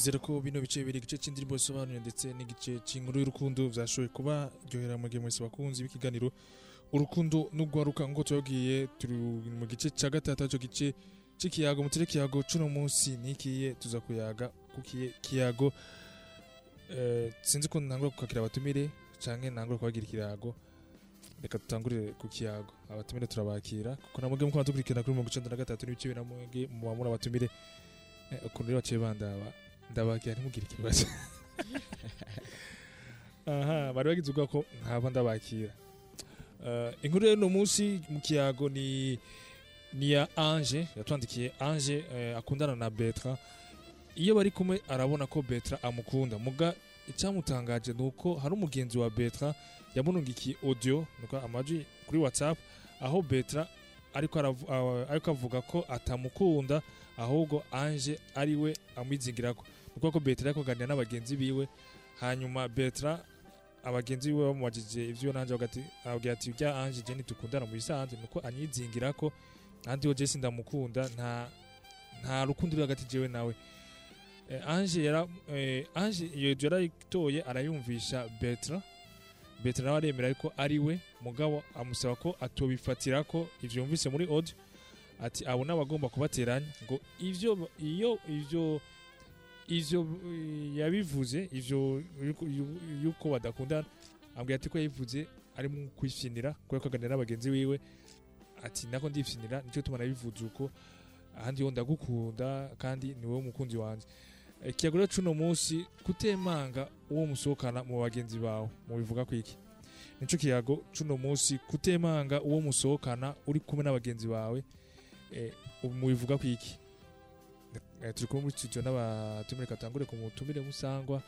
twizere ko bino bice bibiri igice cy'indirimbo zisobanuye ndetse n'igice cy'inkuru y'urukundo byashoboye kuba ryohera mu gihe mwese bakunzi b'ikiganiro urukundo n'ugwaruka ngo tuyabwiye turi mu gice cya gatatu ari cyo gice cy'ikiyago mutere kiyago cuno munsi nikiye tuza kuyaga kukiye kiyago. Eh, sinzi ko ntangura kukakira abatumire canke ntangura kubagira ikirago. Reka dutangurire ku kiyago. Abatumire turabakira kuko namwe muko dukurikirana kuri mirongo icenda na gatatu n'ibice bibiri namwe muba muri abatumire. Eh, ukuntu rero baciye bandaba. Ndabakira ntimugire ikibazo. Aha bari bagize ubwoba ko ntaba ndabakira. Eh, inkuru rero uno munsi mu kiyago ni ni ya Ange yatwandikiye Ange eh, akundana na Bertrand. Iyo bari kumwe arabona ko Bertrand amukunda. Muga icyamutangaje ni uko hari umugenzi wa Bertrand yamunungikiye audio nuko amajwi kuri WhatsApp aho Bertrand ariko ah, ariko avuga ko atamukunda ahubwo Ange ari we amwizingirako. Nuko ko Bertrand ariko aganira n'abagenzi biwe hanyuma Bertrand abagenzi biwe bamubajije nanje bagati ababwira ati bya Ange je ntitukundana mu bisanzwe nuko anyizingirako kandi yo je sindamukunda nta nta rukundo ruri hagati jewe nawe. Eh, Ange yara eh, Ange iyo yarayitoye arayumvisha Bertrand Bertrand nawe aremera ariko ari we mugabo amusaba ko atobifatira ko ivyo yumvise muri audio. Ati abo n'abagomba kubateranya. Ngo ivyo iyo ivyo ivyo eh, yabivuze ivyo yuko- yu- yuko badakundana. Ambwira ati ko yabivuze ari mu kwifinira kubera ko aganira n'abagenzi wiwe. Ati nako ndifinira ni cyo tuma nabivuze uko. Ahandi yo ndagukunda kandi ni wowe umukunzi wanje Eh, ikiyago rero cuno munsi kutemanga uwo musohokana mu bagenzi bawe. Mubivuga kwiki nico kiyago cuno munsi kutemanga uwo musohokana uri kumwe n'abagenzi bawe. Eh, mubivuga kwiki Eh, turi kumwe muri studio n'abatumire katangure ku mutumire musangwa.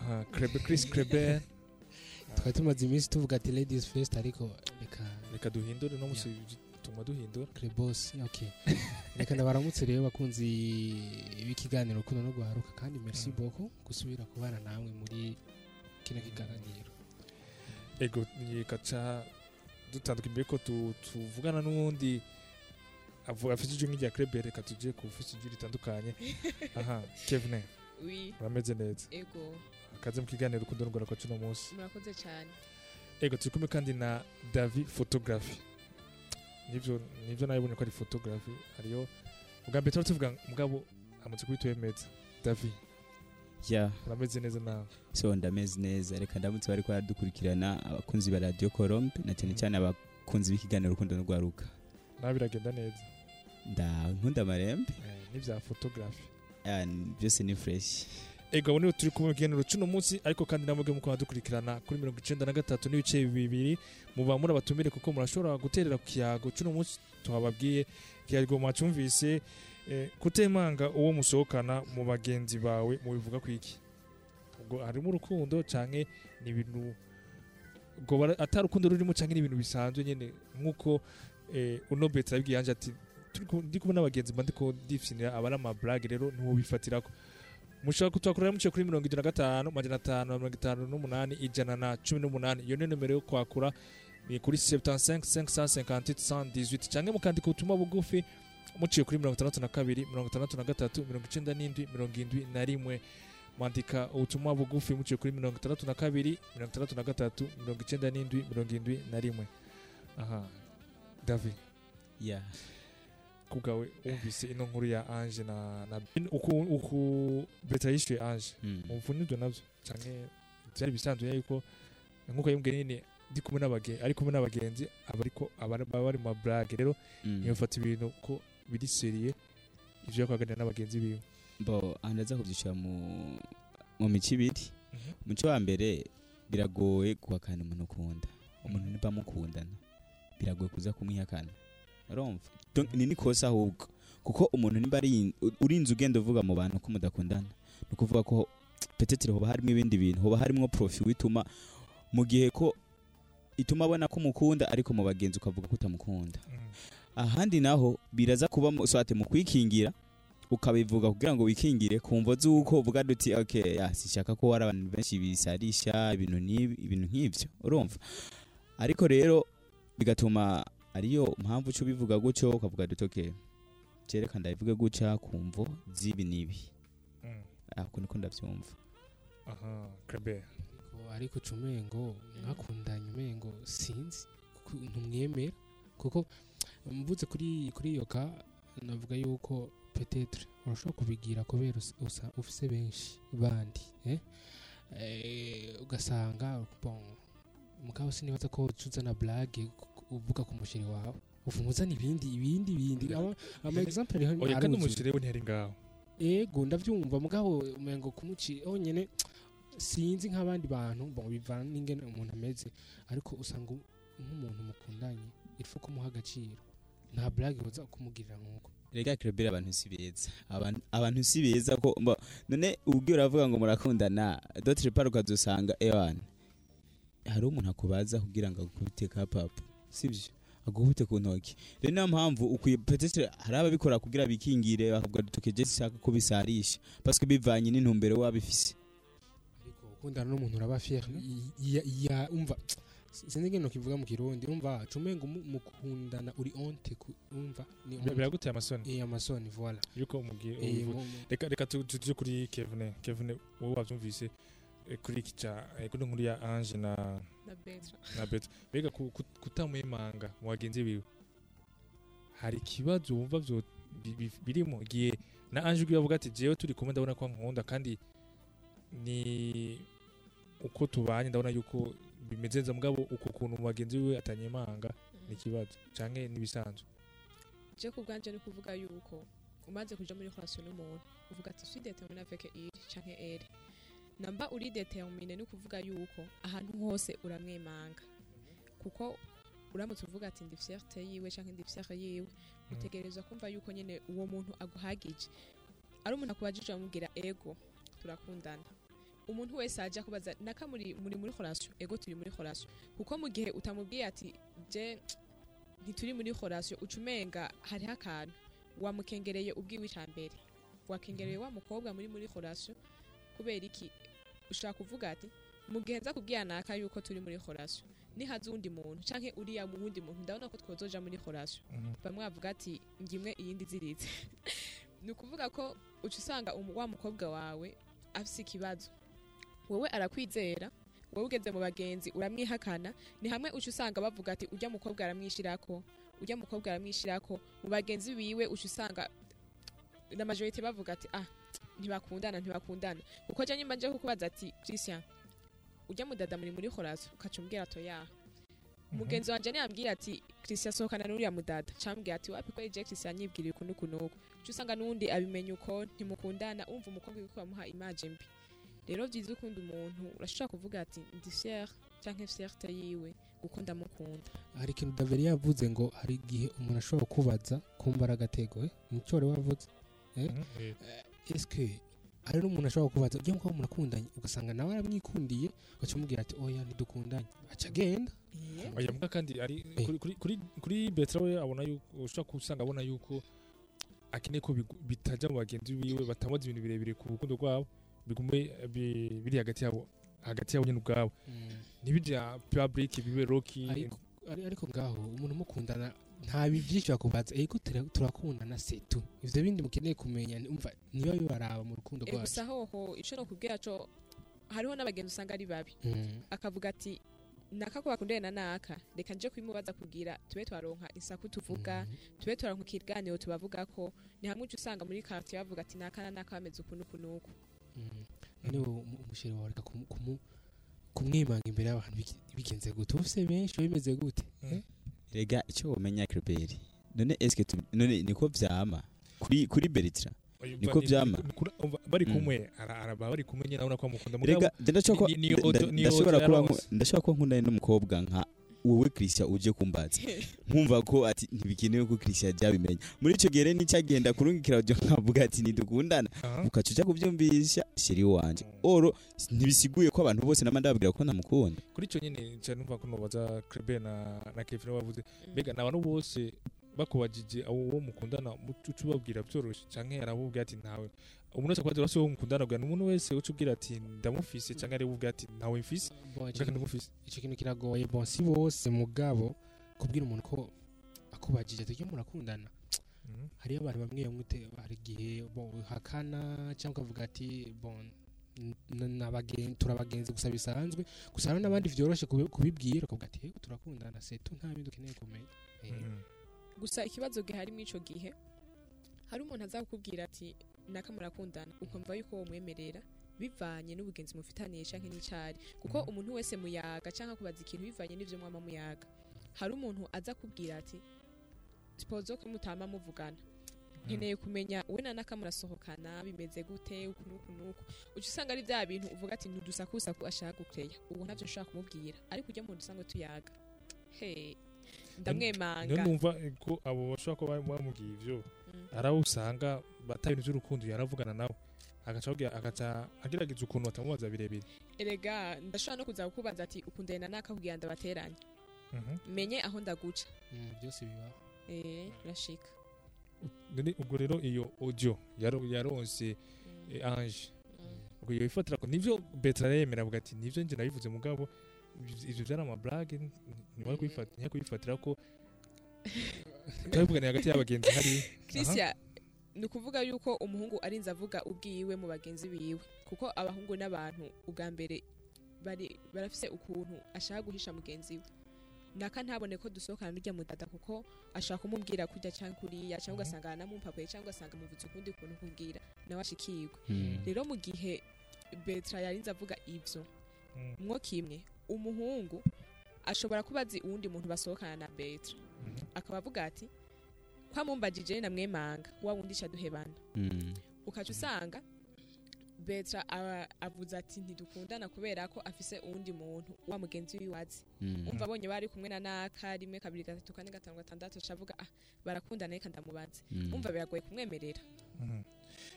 Ah, Krebe Chris Krebe twari tumaze iminsi tuvuga ati ladies first ariko reka reka duhindure no musi tuma duhindura. Crebos okay reka ndabaramutse rero bakunzi b'ikiganiro urukundo no guharuka kandi merci Mm. beaucoup gusubira kubana namwe muri kino kiganiro. Ego gaca dutandukanye mbere ko tu- tuvugana n'uwundi avuga afite ijwi nk'irya Krebe reka tuje ku ufite ijwi ritandukanye. Aha Kevin. Oui, urameze neza. Ego. Akaze mu kiganiro urukundo n'ugora kwa cuno munsi. Murakoze cyane. Ego turi kumwe kandi na Davi photography nivyo nivyo nabonye ko ari photography hariyo ubwa mbere tuvuga mugabo amaze kubitwemeza Davi. Ya. Urameze neza nawe. So ndameze neza. Reka ndamutse bari dukurikirana abakunzi ba radio colombe na cyane cyane abakunzi b'ikiganiro urukundo no rwaruka nawe biragenda neza. Nkunda amarembe eh, n'ivya photography Ah, byose ni fresh. Ego abo nibo turi kumwe mu kiganiro cuno munsi ariko kandi namwe muko dukurikirana kuri mirongo icenda na gatatu n'ibice bibiri. Muba muri abatumire kuko murashobora guterera ku kiyago cuno munsi tuhababwiye ikiyago mwacumvise. Eh, kutemanga uwo musohokana mu bagenzi bawe mubivuga kwiki ubwo harimo urukundo canke ni ibintu atari urukundo rurimo canke ni ibintu bisanzwe nyene? Nk'uko eh, uno Bertrand yabwiye ati ku- ndi kumwe n'abagenzi mba ndiko ndifinira aba ari amaburage rero ntiwobifatirako mushobora kutwakorera muciye kuri mirongo itatu na gatanu majana atanu mirongo itanu n'umunani ijana na cumi n'umunani. Iyo niyo nimero yo kwakura ni kuri 75 558 118 cyangwa mukandika ubutumwa bugufi muciye kuri mirongo itandatu na kabiri mirongo itandatu na gatatu mirongo icenda n'indwi mirongo indwi na rimwe. Mwandika ubutumwa bugufi muciye kuri mirongo itandatu na kabiri mirongo itandatu na gatatu mirongo icenda n'indwi mirongo indwi na rimwe. Aha. David. Ya ku bwawe wumvise ino nkuru ya ange na, na uku, uku beta yishyuye ange. Mm. umva n'ibyo na byo cyane byari bisanzwe yuko nk'uko yambwiye nyine ndi kumwe n'abagenzi ari kumwe n'abagenzi aba ariko aba baba bari mu maburage rero ntibafata ibintu ko biri seriye ivyo yakwaganira n'abagenzi biwe. Bo ndaza kubyishyura mu mu mico ibiri. Umuco wa mbere biragoye guhakana umuntu ukunda. Umuntu niba mukundana biragoye kuza kumwihakana. Urumva? Donc, ni nikosa ahubwo. Kuko umuntu niba ari urinze ugenda uvuga mu bantu ko mudakundana. Ni ukuvuga ko petetire hoba harimo ibindi bintu. Hoba harimo profi wituma mu gihe ko ituma abona ko umukunda ariko mu bagenzi ukavuga ko utamukunda. Ahandi naho biraza kuba swate mu kwikingira ukabivuga kugira ngo wikingire kumva z'uko uvuga duti okay ya sishaka ko hari abantu benshi bisarisha ibintu n'ibi ibintu nk'ivyo urumva? Ariko rero bigatuma ariyo mpamvu cyo bivuga gutyo ukavuga duti okay cereka ndabivuge gutya kumvo z'ibi n'ibi Mm. ako niko ndavyumva aha Clabert Ariko- uca umengo mwakundanye umengo sinzi ntumwemera kuko mvuze kuri kuri iyo ka navuga yuko petetre urashobora kubigira kubera us- usa- ufise benshi bandi eh? Eh, ugasanga mugabo sinibaza ko uca uzana blage uvuga ku mushiri wawe uvuga uzana ibindi ibindi. Ibindi ama example ariho oya kandi umushire we ntiyari ngaho. Ego ndabyumva mugabo umengo kumuci honyine sinzi nk'abandi bantu bon bivana n'ingene umuntu ameze ariko usanga nk'umuntu mukundanye ifu kumuha agaciro. Nta blague uza kumugirira nk'uko. Rega Clabert abantu si beza. Abantu si beza ko none ubwo uravuga ngo murakundana d'autre part ukazusanga ewan hari umuntu akubaza kugira ngo agukubite ka papa? Sibyo? Agukubite ku ntoki. Rero niyo mpamvu ukwiye peut-être hari ababikora kugira bikingire bakavuga dutokeje sishaka ko bisarisha que bivanye n'intumbero wabifise. Ariko ukundana n'umuntu uraba fier ya, ya umva sinzi ingene nokivuga mu kirundi umva cumengo mukundana uri honte umva biraguteye amasoni. Eh amasoni voilà. Yuko umubwiye eh reka reka tu- tu- tuje kuri Kevin Kevin wowe wavyumvise kuri iki ca eh, kuri nkuru ya Ange na na betra. mbega ku- ku- kutamwimanga mu bagenzi biwe. Hari ikibazo wumva birimo? Igihe na Ange ubwiwe avuga ati jewe turi kumwe ndabona ko nkunda kandi ni uko tubanye ndabona yuko bimeze neza. Mugabo uko kuntu mu bagenzi biwe atanyimanga ni ikibazo canke nibisanzwe je ku bwanje ni kuvuga yuko umaze kuja muri relation n'umuntu uvuga ati suis déterminé avec il canke elle namba uri déterminé ni kuvuga yuko ahantu hose uramwemanga. Kuko uramutse uvuga ati ndi fierté yiwe canke ndi fière yiwe utegerezwa kumva yuko nyene uwo muntu aguhagije. Ari umuntu akubajije amubwira ego turakundana. Umuntu wese aje akubaza naka muri muri relation ego turi muri relation kuko mu gihe utamubwiye ati je ntituri muri relation uca umenga hariho akantu. Wamukengereye ubwiwe ica mbere wakengereye wa mukobwa muri muri relation kubera iki? Ushaka kuvuga ati mu gihe nza kubwira naka yuko turi muri relation nihaza uwundi muntu canke uriya mu wundi muntu ndabona ko twozoja muri relation Mhm. bamwe bavuga ati ngimwe iyindi ziritse. Ni ukuvuga ko uca usanga wa mukobwa wawe afise ikibazo. Wowe arakwizera wowe ugeze mu bagenzi uramwihakana ni hamwe uca usanga bavuga ati ujya mukobwa aramwishirako ujya mukobwa aramwishirako. Mu bagenzi biwe uca usanga na majorite bavuga ati ah ntibakundana ntibakundana. Kuko jya nyimba nje kukubaza ati christian ujya mudada muri muri relation ukaca umbwira to yaha umugenzi wanje niyambwira ati christian sohokana n'uriya mudada. Cambwira ati wapi ko ije christian yibwiriye uku n'uku n'uku uca usanga n'uwundi abimenya uko ntimukundana umva umukobwa yuko bamuha image mbi. Rero byiza ukunda umuntu urashobora kuvuga ati ndi fier canke fierté yiwe kuko ndamukunda. Hari ikintu daveri yavuze ngo hari igihe umuntu ashobora kubaza kumbara agatego eh? nico wari wavuze Eske hari n'umuntu ashobora kubaza ujya mukaba murakundanye? Ugasanga nawe aramwikundiye ugaca umubwira ati oya ntidukundanye aca agenda. Oya mbwa kandi ari Eh. kuri kuri kuri kuri Bertrand we abona yuko ushobora kusanga abona yuko akeneye ko bitajya mu bagenzi biwe batamuza ibintu birebire ku rukundo rwabo bigume bi- biri hagati yabo hagati yabo nyine ubwabo. Ntibijya public bibe rocky. Ariko ari- ariko ngaho umuntu mukundana nta byinshi bakubaza ego tura- turakundana setu ivyo bindi mukeneye kumenya ni- umva niba bibaraba mu rukundo Eh, rwacu gusa hoho no kubwira co hariho n'abagenzi usanga ari babi Mm. akavuga ati naka ko bakundanye na naka reka nje kubimubaza kugira tube twaronka isaku tuvuga Mhm. tube twaronka ikiganiro tubavuga ko ni hamwe uca usanga muri quartier bavuga ati naka na naka bameze uku n'uku n'uku Mm. none umusheri wawe reka kumwimanga imbere y'abantu bigenze gute ufise benshi bimeze gute Mm. Rega icyo wamenya Clabert none eske tu- none niko vyama. Kuri kuri Oya, niko umva, bari Mm. kumwe ara- araba bari kumwe nyine abona ko amukunda. Mugabo rega ndashobora kuba ndashobora kuba nkundanye n'umukobwa nka wowe Christian uje kumbaza. Nkumva ko ati ntibikenewe ko Christian byabimenya muri icyo gihe rero nicyagenda kurungikira audio nkavuga ati ntidukundana ukaca uja kubyumvisha sheri wanje. Oro ntibisiguye ko abantu bose nama ndababwira ko ntamukunda kuri icyo nyine cyane numva ko nubaza Crebe na na Kevin bavuze mbega ni abantu bose bakubajije uwo mukundana uca ubabwira byoroshye. Canke arabubwira ati ntawe umuntu wese akwaje basi uwo mukundana bwa umuntu wese uca ubwira ati ndamufise canke ari ubwira ati ntawe mfise? Canke kintu- kiragoye bon si bose mugabo kubwira umuntu ko akubajije tujye murakundana Mhm. hariyo abantu bamwe hari igihe hakana cyangwa ukavuga ati bon turabagenzi gusa bisanzwe. Gusa hari n'abandi byoroshye kubi- kubibwira ukavuga ati "Yego, turakundana setu nta bindi ukeneye kumenya. Eh, Mhm. Gusa ikibazo gihari muri ico gihe hari umuntu azakubwira ati naka murakundana ukumva yuko uwo mwemerera bivanye n'ubugenzi mufitaniye canke n'icari. Kuko umuntu wese muyaga canke akubaza ikintu bivanye n'ivyo mwama muyaga. Hari umuntu aza kubwira ati sipozo ko mutama muvugana. Nkeneye kumenya we na naka murasohokana bimeze gute? Uku n'uku n'uku uca usanga ari bya bintu uvuga ati ntudusakusaku ashaka gukeya. Ubu ntabyo nshobora kumubwira. Ariko ujya mu dusanzwe tuyaga. He! Ndamwemanga. Niyo numva ko abo bashobora kuba bamubwiye ivyo Mm. hari abo usanga bata ibintu by'urukundo yaravugana nawe. Agaca agerageza ukuntu batamubaza birebire. Erega ndashobora no kuza kukubaza ati ukundana naka kugira ndabateranye? Mhm. menye aho ndaguca. Mm, byose bibaho. Eh birashika ubwo rero iyo audio yaro- yaronse Mm. eh, ange. Mm. ubwo iyo ifatira ko nivyo betra yemera avuga ati nivyo nje nabivuze mugabo. Ivyo byari amablage nyuma yo kubifatira ko twabivuganiye hagati y'abagenzi hari christian ni ukuvuga yuko umuhungu arinze avuga ubwiwe mu bagenzi biwe kuko abahungu n'abantu ubwa mbere bari barafise ukuntu ashaka guhisha mugenzi we naka ntabone ko dusohokana n'urya mudada kuko ashaka kumubwira kurya cyangwa kuriya cyangwa Mhm. ugasanga anamumpapuye cyangwa ugasanga amuvutse ukundi kuntu kubwira nawe ashikirwe Mm. rero mu gihe betra yarinze avuga ivyo Mm. mwo kimwe umuhungu ashobora kuba azi uwundi muntu basohokana na betra Mhm. akaba avuga ati kwa mumbajije namwemanga wa wundi ca duhebana Mm. ukaca usanga betra avuze ati ntidukundana kubera ko afise uwundi muntu wa mugenzi wiwe azi Mm. umva abonye bari kumwe na naka rimwe kabiri gatatu kane gatanu gatandatu aca avuga ah barakundana reka ndamubaze Mm. umva biragoye kumwemerera Mhm.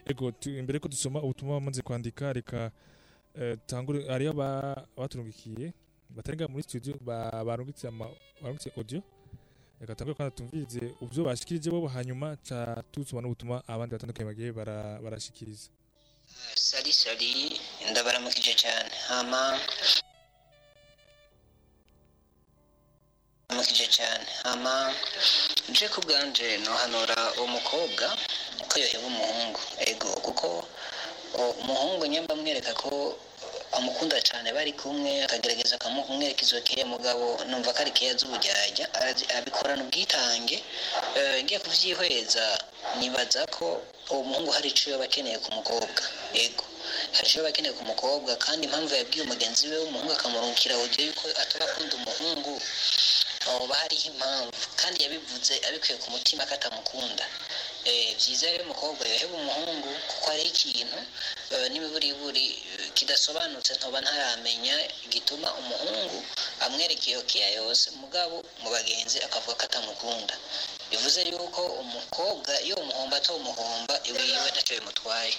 ego imbere ko dusoma ubutumwa bamaze kwandika reka hariyo aba- abaturungikiye batarenga muri studio ba- barungitse audio. Reka tangure kandi tumvirize uvyo bashikirije bo hanyuma ca tusoma n'ubutumwa abandi batandukanye bagiye bara- barashikiriza. Sari sari ndabaramukije cyane hama ndabaramukije cyane hama nje ku bwanje nohanura uwo mukobwa ko yoheba umuhungu. Ego kuko umuhungu nyamba amwereka ko amukunda cyane bari kumwe akagerageza akamwereka izo keya mugabo numva ko ari keya z'ubujyajya abikorana ubwitange Eh, ngiye kuvyihweza nibaza ko uwo muhungu hari ico yoba akeneye ku mukobwa. Ego. Hari ico yoba akeneye ku mukobwa kandi impamvu yabwiye umugenzi we w'umuhungu akamurungikira audio yuko ataba akunda umuhungu hoba hariho impamvu. Kandi yabivuze abikuye ku mutima ko atamukunda. Byiza rero umukobwa yoheba umuhungu? Kuko hariho ikintu eh, n'imiburiburi eh, kidasobanutse ntoba ntaramenya gituma umuhungu amwereka iyo keya yose. Mugabo mu bagenzi akavuga ko atamukunda. Bivuze yuko umukobwa iyo umuhomba atawumuhomba iwiwe ntacyo bimutwaye.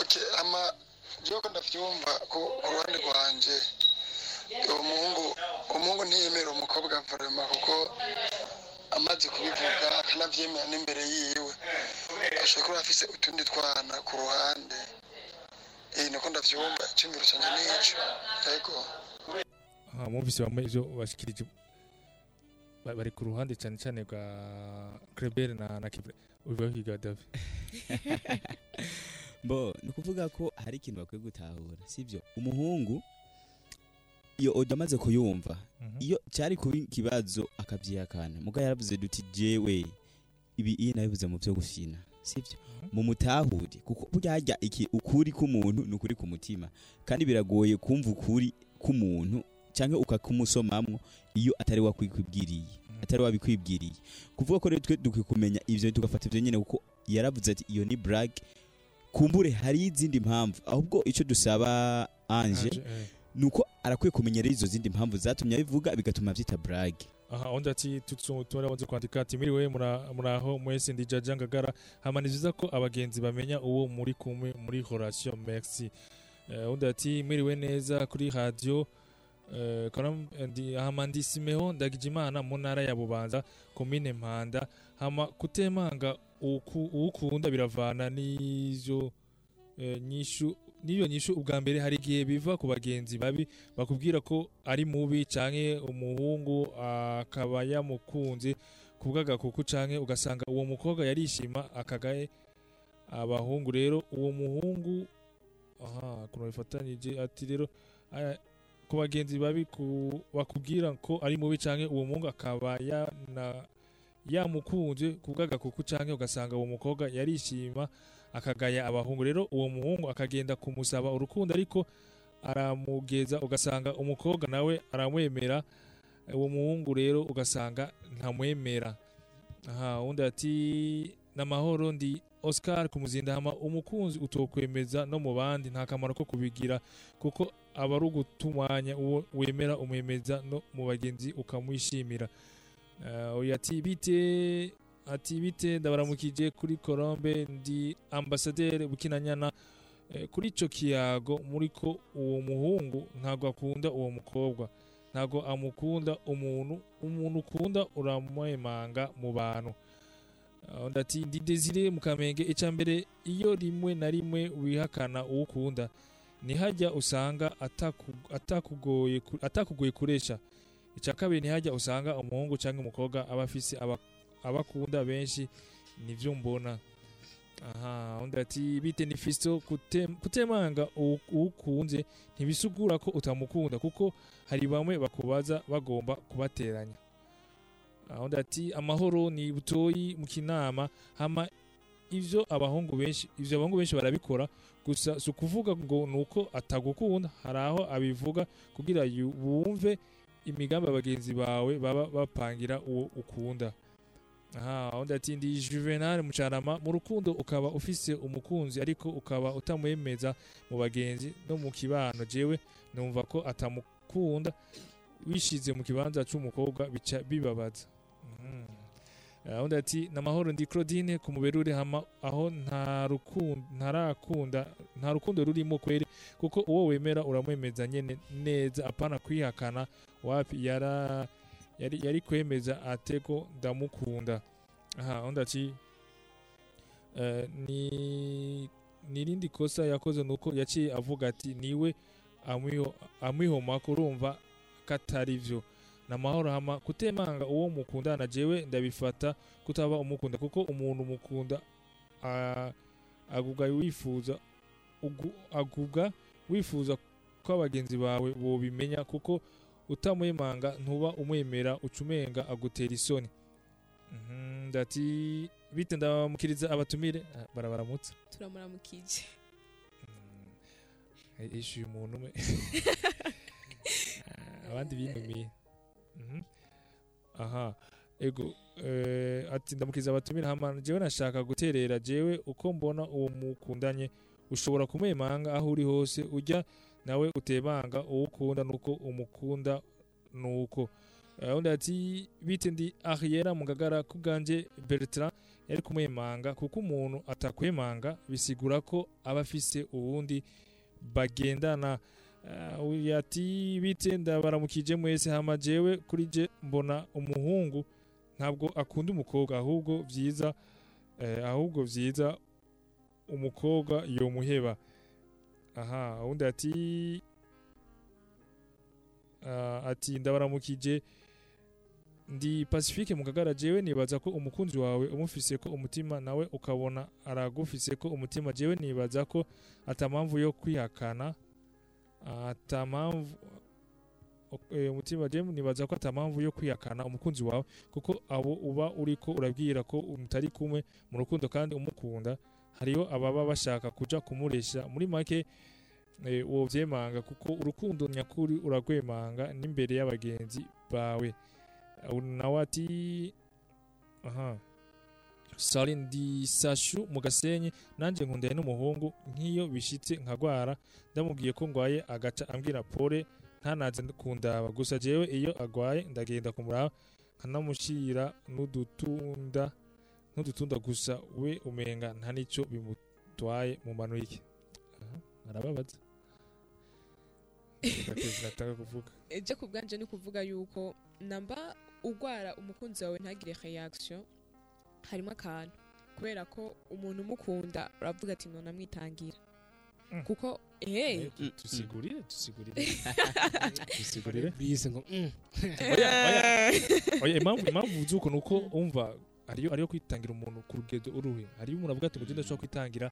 Okay ama jewe ko ndavyumva ko ku ruhande rwanje uwo muhungu umuhungu ntiyemera umukobwa vrema kuko amaze kubivuga akanavyemera n'imbere yiwe. Ashobora kuba afise utundi twana ku ruhande. Eh niko ndavyumva. Icyumviro canje nico yego. Aha mwumvise bamwe ivyo bashikirije Ba- bari ku ruhande cyane cyane bwa Kleber na na Kibre. Ubivuga kiga David. Bo ni ukuvuga ko hari ikintu bakwiye gutahura sibyo umuhungu iyo audio amaze kuyumva Mhm. iyo cyari kuba ikibazo akabyihakana. Muga yaravuze duti jewe ibi iyi nabivuze mu byo gufina sibyo? Mhm. mu mutahure kuko burya iki ukuri k'umuntu ni ukuri ku mutima kandi biragoye kumva ukuri k'umuntu cyangwa ukakumusomamwo iyo atari wakwibwiriye Mhm. atari wabikwibwiriye. Kuvuga ko rero twe dukwiye kumenya ivyo tugafata ivyo nyene kuko yaravuze ati iyo ni brag. Kumbure hari izindi mpamvu. Ahubwo icyo dusaba anje Eh. nuko arakwiye kumenya rero izo zindi mpamvu zatumye abivuga bigatuma vyita brag. Aha undi ati turabanze kwandika ati mwiriwe mura- muraho mwese ndi jaja ngagara. Hama ni vyiza ko abagenzi bamenya uwo muri kumwe muri relation merci. Eh, undi ati mwiriwe neza kuri radio Eh, ndi- hama ndi simeho ndagijimana mu ntara ya bubanza komine mpanda. Hama kutemanga uku- uwukunda biravana eh, nyishu n'iyo nyishu ubwa mbere hari igihe biva ku bagenzi babi bakubwira ko ari mubi canke umuhungu akaba yamukunze kubw'agakuku canke ugasanga uwo mukobwa yarishima akagaye abahungu rero. Uwo muhungu aha kuno bifatanije ati rero aya, ku bagenzi babi ku- bakubwira ko ari mubi canke uwo muhungu akaba yana yamukunze kubw'agakuku canke ugasanga uwo mukobwa yarishima akagaya abahungu. Rero uwo muhungu akagenda kumusaba urukundo ariko aramugeza ugasanga umukobwa nawe aramwemera. Uwo muhungu rero ugasanga ntamwemera. Aha undi ati n'amahoro ndi Oscar kumuzindahama umukunzi utokwemeza no mu bandi. Nta kamaro ko kubigira kuko aba ari ugutumwanya uwo wemera umwemeza no mu bagenzi ukamwishimira. Uyu ati bite ati bite ndabaramukije kuri Colombe ndi ambasaderi bukinanyana Eh, kuri ico kiyago muri ko uwo muhungu ntabwo akunda uwo mukobwa. Ntabwo amukunda umuntu umuntu ukunda uramwemanga mu bantu. Ah, undi ati ndi Desire mu Kamenge icya mbere iyo rimwe na rimwe wihakana uwo ukunda ntihajya usanga ataku- atakugoye ku- atakugoye kuresha? Icya kabiri ntihajya usanga umuhungu cyangwa umukobwa aba afise aba- abakunda benshi nivyo mbona. Aha undi ati bite ni fisto kutem- kutemanga uwo uwo ukunze ntibisugura ko utamukunda kuko hari bamwe bakubaza bagomba kubateranya. Undi ati amahoro ni butoyi mu kinama hama ivyo abahungu benshi ivyo abahungu benshi barabikora gusa si ukuvuga ngo nuko atagukunda. Hari aho abivuga kugira wumve imigambi abagenzi bawe baba bapangira uwo ukunda. Aha undi ati ndi juvenal mucarama mu rukundo ukaba ufise umukunzi ariko ukaba utamwemeza mu bagenzi no mu kibano. Jewe numva ko atamukunda. Wishize mu kibanza c'umukobwa bica bibabaza. Mhm. Ah, undi ati namahoro ndi Claudine ku muberure hama aho nta rukundo rurimo kweri kuko uwo wemera uramwemeza nyene neza apana kwihakana wapi yara yari, yari kwemeza ateko ndamukunda? Aha undi ati eh, ni nirindi kosa yakoze nuko yaciye avuga ati ni we amwiho amwihoma kurumva katari vyo. Namahoro hama kutemanga uwo mukundana jewe ndabifata kutaba umukunda kuko umuntu mukunda a- agubwa wifuza agubwa wifuza ko abagenzi bawe bobimenya kuko utamwemanga ntuba umwemera ucumenga agutera isoni. Mhm, ndati bite ndabamukiriza abatumire? Ah, barabaramutsa. Turamuramukije Mm. ishyuye umuntu umwe. Ah, abandi binumiye Mhm. aha ego eh, ati ndamukiriza abatumire hama jewe nashaka guterera jewe uko mbona uwo mukundanye ushobora kumwemanga aho uri hose ujya nawe utebanga uwo ukunda nuko umukunda nuko. Eh, undi ati bite ndi arriera mu gagara kubwanje Bertrand yari kumwemanga kuko umuntu atakwemanga bisigura ko aba afise uwundi bagendana. Eh, ati bite ndabaramukije mwese hama jewe kuri je mbona umuhungu ntabwo akunda umukobwa ahubwo byiza eh, ahubwo byiza umukobwa yomuheba. Aha undi ati ah, ati ndabaramukije ndi pacifique mu kagara jewe nibaza ko umukunzi wawe umufise ko umutima nawe ukabona aragufise ko umutima jewe nibaza ko atampamvu yo kwihakana atampamvu eh, umutima jewe nibaza ko atampamvu yo kwihakana umukunzi wawe kuko abo uba uriko urabwira ko mutari kumwe mu rukundo kandi umukunda hariho ababa bashaka kuja kumuresha muri make eh, uwo vyemanga kuko urukundo nyakuri uragwemanga n'imbere y'abagenzi bawe. Nawe ati aha sari ndi sashu mu gasenyi nanjye nkundanye n'umuhungu nk'iyo bishitse nkagwara. Ndamubwiye ko ngwaye agaca ambwira pole ntanaze kundaba. Gusa jewe iyo agwaye ndagenda kumuraba nkanamushyira n'udutunda. N'udutunda gusa we umenga nta n'icyo bimutwaye mu mano ye. Arababaza nataka kuvuga. Ejo ku bwanje ni ukuvuga yuko namba ugwara umukunzi wawe ntagire reaction harimo akantu. Kubera ko umuntu umukunda uravuga ati none amwitangira. Mm. kuko Eh, Eh, tu- tusigurire tusigurire. Tusigurire. Bise ngo mm, oya oya. Oya impamvu impamvu uvuze uko nuko umva ariyo ariyo kwitangira umuntu ku rugendo uruhe? Hariyo umuntu avuga ati ngende ashobora kwitangira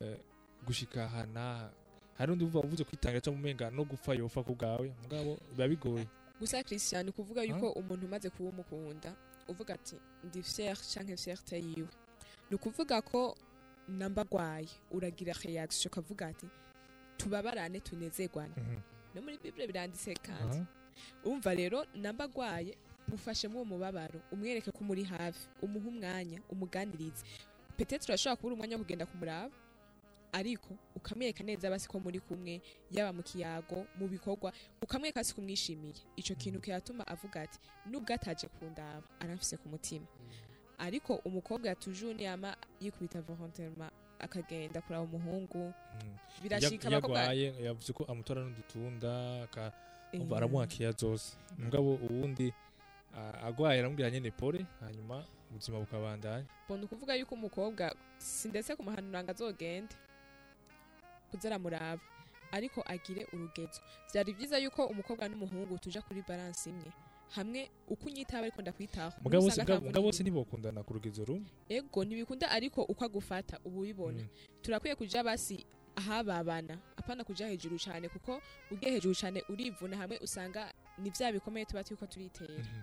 eh, gushika aha n'aha. Hari undi uvuga uvuze kwitangira cyangwa umenga no gupfa yopfa ku bwawe? Mugabo biba bigoye. Gusa christian ni ukuvuga yuko umuntu umaze kuba umukunda uvuga ati ndi fier canke fierté yiwe. Ni ukuvuga ko namba agwaye uragira reaction ukavuga ati tubabarane tunezerwane. Mhm. no muri bible biranditse kandi. Umva rero namba agwaye mufashemo uwo mubabaro umwereke ko umuri hafi umuhe umwanya umuganirize. Petete urashobora kubura umwanya wo kugenda kumuraba ariko ukamwereka neza basi ko muri kumwe yaba mu kiyago mu bikorwa ukamwereka si kumwishimiye icyo kintu kiratuma avuga ati nubwo ataje kundaba aramfise ku mutima. Ariko umukobwa yatuje yama yikubita volontairement akagenda kuraba umuhungu. Mhm. birashika abakobwa yavuze ko amutora n'udutunda Eh, umva aramuhakiya zose. Mugabo uwundi a- agwaye aramubwira nyene pole hanyuma ubuzima bukabandanya. Mbona ukuvuga yuko umukobwa si ndetse ku muhanura ngo azogende kuza aramuraba ariko agire urugezo. Byari byiza yuko umukobwa n'umuhungu tuja kuri balance imwe. Hamwe uko unyitaba ariko ndakwitaho. Mugabo Usanga se nta mugabo mvune se ntibokundana ku rugezo rumwe. Ego ntibikunda ariko uko agufata uba ubibona. Mm. turakwiye kuja basi ahababana apana kuja hejuru cyane kuko ugiye hejuru cyane urivuna hamwe usanga ni vya bikomeye tuba turiko turitera. Mhm.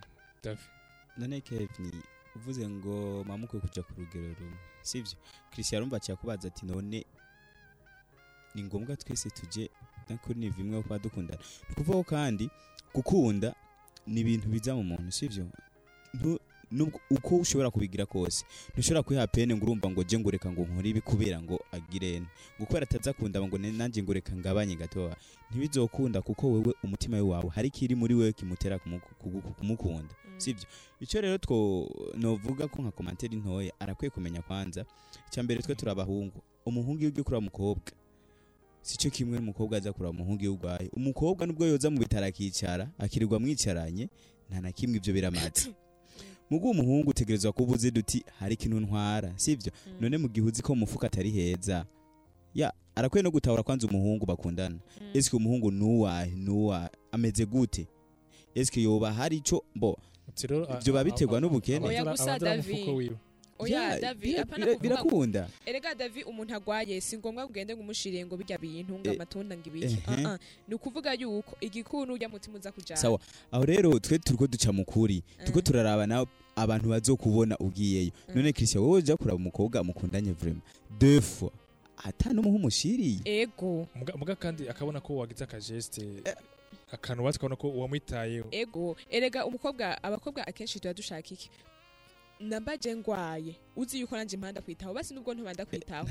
None kevin uvuze ngo mamukwiye kuja ku rugero rumwe sivyo? Christian arumva aciye ati none ni ngombwa twese tuje nakuri ni bimwe kuba dukundana. Ni ukuvuga kandi gukunda ni ibintu biza mu muntu sivyo? Ntu- nubwo uko ushobora kubigira kose ntushobora kwiha pene ngo urumva ngo je ngo reka ngo nkore ibi kubera ngo agirene ngo kubera ataza kunda ngo nanjye ngo reka ngabanye gatoya ntibizokunda kuko wewe umutima we wawe hari ikiri muri wewe kimutera kumukunda Mm. sivyo icyo rero two novuga ko nka komantere ntoya arakwiye kumenya kwanza. Icya mbere twe turi abahungu. Umuhungu iyo ugiye kureba umukobwa sicyo kimwe n'umukobwa aza kureba umuhungu iyo urwaye. Umukobwa nubwo yoza mu bitaro akicara akirirwa mwicaranye nta na kimwe ibyo biramaze mugu umuhungu utegerezwa kuba uzi duti hari ikintu ntwara sivyo Mm. none mu gihe uzi ko mu mufuka atari heza ya arakwiye no gutahura kwanza umuhungu bakundana Mm. eske umuhungu nuwahe nuwa ameze gute eske yoba hari ico bo Ati rero, a- Ivyo biba biterwa n'ubukene. gusa abazira Davi. umufuko wiwe oya Ya, davi birakunda erega davi umuntu agwaye si ngombwa ngo ugende ngo umushire ngo bijya bintu ngo Eh, amatunda ngo ibiki. Ah, ah. ni ukuvuga yuko igikuru ujya mutima uza kujana sawa. Aho rero twe turiko duca mu kuri turiko Mm. turaraba nawe abantu bazokubona ugiyeyo. Mm. none christian wowe uja kuraba umukobwa mukundanye vraiment. Deux fois. Ata n'umuhu umushiriye. Ego. Muga kandi akabona ko wagize akajeste akantu watse akabona ko wamwitayeho ego. Erega umukobwa abakobwa akenshi tuba dushaka iki? Nambaje ngwaye uzi yuko nanje impanda kwitaho basi nubwo ntubanda kwitaho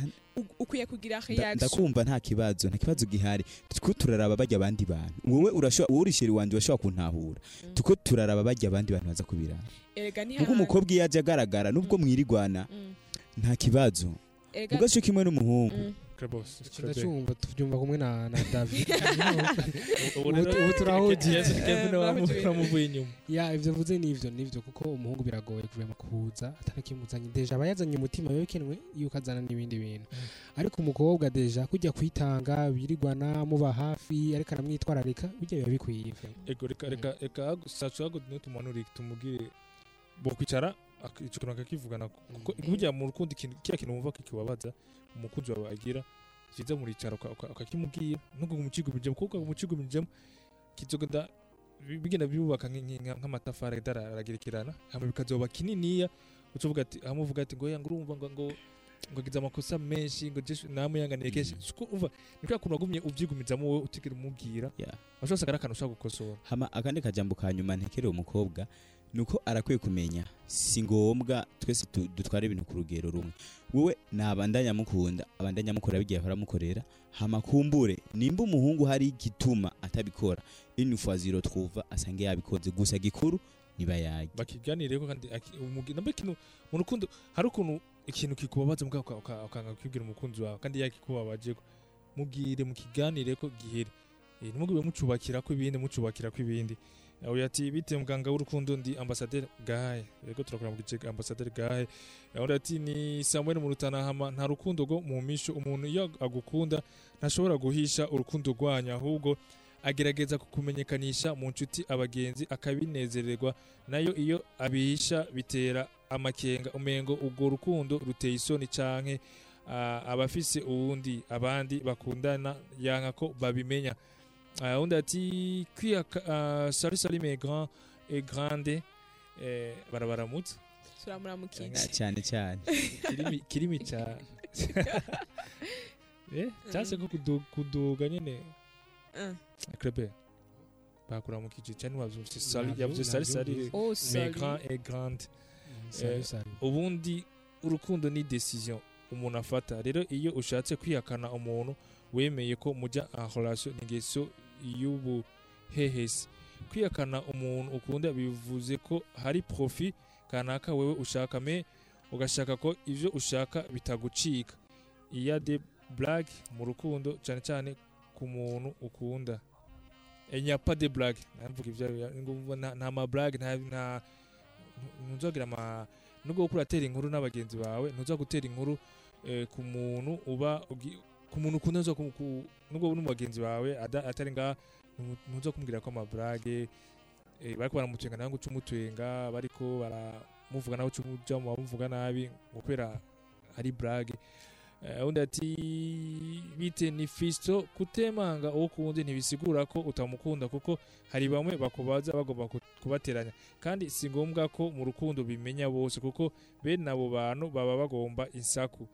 ukwiye kugira reaction ndakumva nta kibazo nta kibazo gihari turiko turaraba bajya abandi bantu wowe urashobora wowe urisheri wanje urashobora kuntahura Mm. turiko turaraba bajya abandi bantu baza kubiraba erega ni hahandi. umukobwa iyo aje agaragara nubwo Mm. mwirigwana Mm. nta kibazo cyo kimwe n'umuhungu ndacyumva tubyumva kumwe na na david ubu turahugiye. Wamuvuye inyuma ya ivyo mvuze nivyo nivyo kuko umuhungu biragoye kurema kuza atanakimuzanye deja aba yazanye umutima wekenwe yuko azana n'ibindi bintu ariko umukobwa deja kujya kwitanga birigwana muba hafi ariko aramwitwararika bijya biba bikwiye ego reka reka reka sacu tumanure tumubwire bo kwicara ico kintu akakivugana kuko burya mu rukundo ikintu kiriya kintu wumva kikibabaza umukunzi wawe agira kiza muricara uka- uka- ukakimubwira. Nubwo umukigumijemo kuko umukigumijemo kizogenda bi- bigenda nk- nk'amatafari agenda aragerekerana hama bikazoba kininiya ucuvuga ati amuvuga ati ngo yanga urumva ngo ngo ngo agize amakosa menshi ngo namuyanganiye kenshi. Mm. Siko umva ni kwa kuntu wagumye ubyigumizamo wowe utigera umubwira. Yeah. ashobora akantu ushaka gukosora hama akandi kajambo ka nyuma ntekereye umukobwa nuko arakwiye kumenya. Si ngombwa twese dutwara ibintu ku rugero rumwe. Wowe nabandanya mukunda abandanya mukora bigiye ahora amukorera hama kumbure nimba umuhungu hari igituma atabikora fois zero twuva asange yabikoze gusa gikuru niba yaje bakiganireko kandi namba ikintu mu rukundo hari ukuntu ikintu kikubabaza uka- ukanga kwibwira umukunzi wawe kandi yakikubabajeko. Mubwire mukiganireko gihere Eh, ntimugube mucubakira ko ibindi mucubakira ko ibindi. Uyu ati bite muganga w'urukundo ndi ambasaderi gahe yego turakora mu gice ambasaderi gahe undi ati ni samuel mu rutanahama. Nta rukundo rwo mu misho umuntu iyo agukunda ntashobora guhisha urukundo rwanyu. Ahubwo agerageza kukumenyekanisha mu nshuti abagenzi akabinezererwa. Nayo iyo abihisha bitera amakenga. Umengo urwo rukundo ruteye isoni canke ah, abafise uwundi abandi bakundana yanka ko babimenya. Ah, undi ati kwiyaka ah, sari mes grand et grande eh, barabaramutse turamuramukije cyane cyane kirimi kirimi ca eh cyase ko kudu- kuduga nyene Ah. krebe bakuramukije cyane wavyumvise sari yavuze sari sari oh mes sorry grand et grande. Salut, salut. ubundi urukundo ni decision umuntu afata rero iyo ushatse kwihakana umuntu wemeye ko mujya en relation ni ingeso y'ubuhehesi kwihakana umuntu ukunda bivuze ko hari profit kanaka wewe ushaka me ugashaka ko ivyo ushaka bitagucika. Iya de blague mu rukundo cyane cyane ku muntu ukunda. Enyapa de blague. Navuga ivyo nta- ma blague nta nta ntuzagira ama nubwo uko uratera inkuru n'abagenzi bawe ntuza gutera inkuru eh, ku muntu uba ku muntu ukunda nubwo uri mu bagenzi bawe atari ntu- ntuza kumubwira ko amaburage eh, bariko baramutwenga nawe ngo uce umutwenga bariko baramuvuga nawe uce uja mu bamuvuga nabi ngo kubera ari burage Eh, undi ati bite ni fisto kutemanga uwo ukundi ntibisigura ko utamukunda kuko hari bamwe bakubaza bagomba ku- kubateranya. Kandi si ngombwa ko mu rukundo bimenya bose kuko bene abo bantu baba bagomba insaku.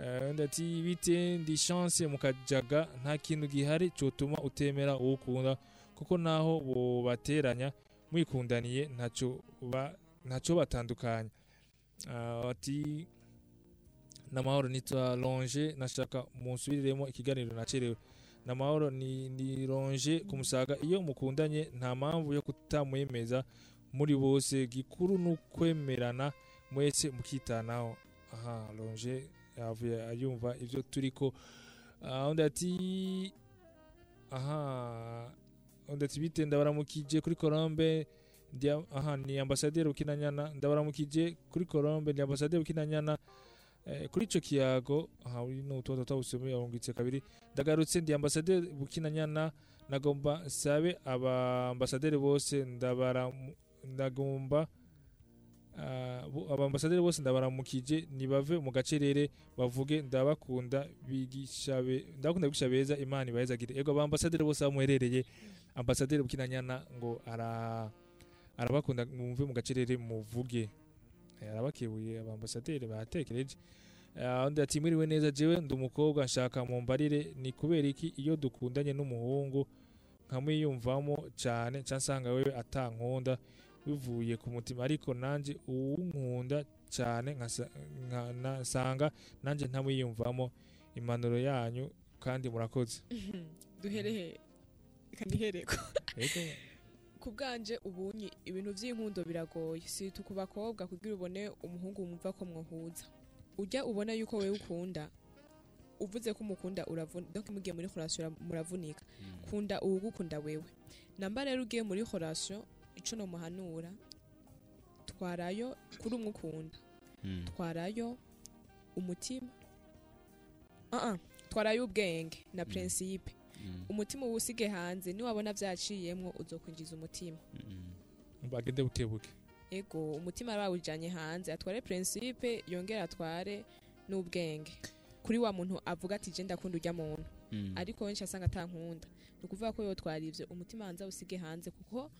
Eh, undi ati bite ndi chance mukajaga nta kintu gihari cyotuma utemera uwo ukunda kuko naho bobateranya mwikundaniye ntacyo ba- ntacyo batandukanya. Ah, ati namahoro nitwa longe nashaka munsubiriremo ikiganiro nacerewe. Namahoro ni, ni longe kumusaga iyo mukundanye nta mpamvu yo kutamwemeza muri bose. Gikuru ni ukwemerana mwese mukitanaho. Aha longe yavuye ayumva ibyo turiko Ah, undi ati aha undi ati bite ndabaramukije kuri colombe aha ni ambasaderi ukinanyana ndabaramukije kuri colombe ndi ambasaderi ukinanyana Eh, kuri ico kiyago aha uri n'utubazo twabusomeye yarungitse kabiri. Ndagarutse ndi ambasaderi bukinanyana. Nagomba nsabe aba ambasaderi bose ndagomba ah, bo- aba ambasaderi bose ndabaramukije nibave mu gacerere bavuge ndabakunda ndabakunda bigisha beza imana ibahezagire ego aba ambasaderi bose aho muherereye ambasaderi bukinanyana ngo ara arabakunda mwumve mu gacerere muvuge. Eh, arabakebuye abambasaderi batekereje Eh, undi ati mwiriwe neza jewe ndi umukobwa nshaka mumbarire ni kubera iki? Iyo dukundanye n'umuhungu nkamwiyumvamo cyane nsanga wewe atankunda bivuye ku mutima ariko nanje uwunkunda cyane nkasa- nka- na- nsanga nanje ntamwiyumvamo impanuro yanyu kandi murakoze. Duherehe reka nihereko Ego, ku bwanje ubunyi ibintu by'inkundo biragoye. Si tu ku bakobwa kugira ubone umuhungu wumva ko mwahuza. Ujya ubona yuko wewe ukunda uvuze ko umukunda uravuna donc mugiye muri relation muravunika. Kunda uwugukunda wewe. Namba rero ugiye muri relation ico no muhanura twarayo kuri umwe ukunda Mm. twarayo umutima uh -uh. twarayo ubwenge na principe. Mm. umutima uwusige hanze niwabona vyaciyemwo uzokwinjiza umutima. Bagende bukebuke ego umutima bawujanye hanze atware principe yongere atware n'ubwenge. Kuri wa muntu avuga ati je ndakunda urya muntu ariko wenshi asanga atankunda ni ukuvuga ko yotwara ivyo umutima hanze awusige hanze kuko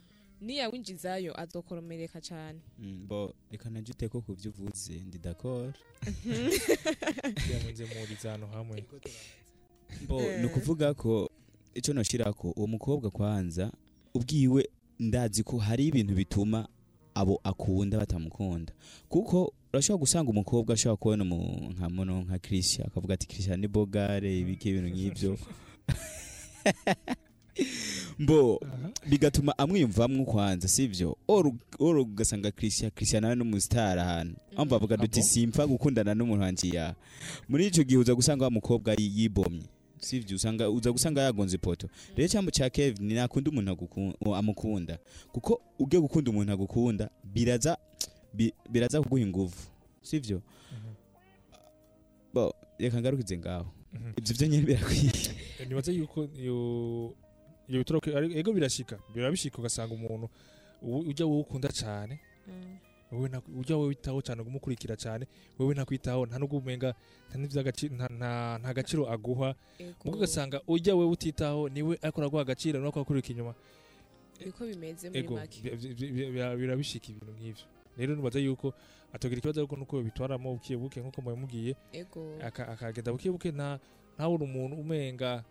niyawinjizayo azokoromereka cane Mm, bo reka najute ko ku byo uvuze ndi d'accord byamunze murizano hamwe. Bo Eh. ni ukuvuga ko icyo noshira ko uwo mukobwa kwanza ubwiwe ndazi ko hari ibintu bituma abo akunda batamukunda. Kuko urashobora gusanga umukobwa ashobora kubona nka muno nka Christian akavuga ati Christian ni bogare ibiki ibintu nk'ibyo. mbo bigatuma amwiyumvamwo kwanza sivyo? Oro ugasanga Christian Christian nawe n'umustar ahantu. Amva avuga duti Abo? simpfa gukundana n'umuntu wanjye ya. Muri ico gihe uza gusanga wa mukobwa yi- yibomye. Sivyo? Usanga uza gusanga yagonze ipoto. Rero cyambo cya Kevin ni nakunda umuntu amukunda. Kuko ugiye gukunda umuntu agukunda biraza bi- biraza kuguha inguvu. Sivyo? Bo reka ngarukize ngaho. Mhm. ibyo byo nyine birakwiye. Nibaza yuko iyo bitoroke ego birashika birabishika ugasanga umuntu ujya wowe ukunda cyane Mm. ujya wowe witaho cyane umukurikira cyane wowe ntakwitaho nta nubwo umenga nta gaciro aguha. Mugo ugasanga ujya wowe utitaho ni we ariko araguha agaciro nuko akurika inyuma. Niko bimeze muri make. bi- bi- bi- bi- birabishika ibintu nk'ivyo. Rero nibaza yuko atogira ikibazo ariko nuko bitwaramo buke buke nk'uko mubimubwiye akagenda buke buke nta ntabona umuntu umenga.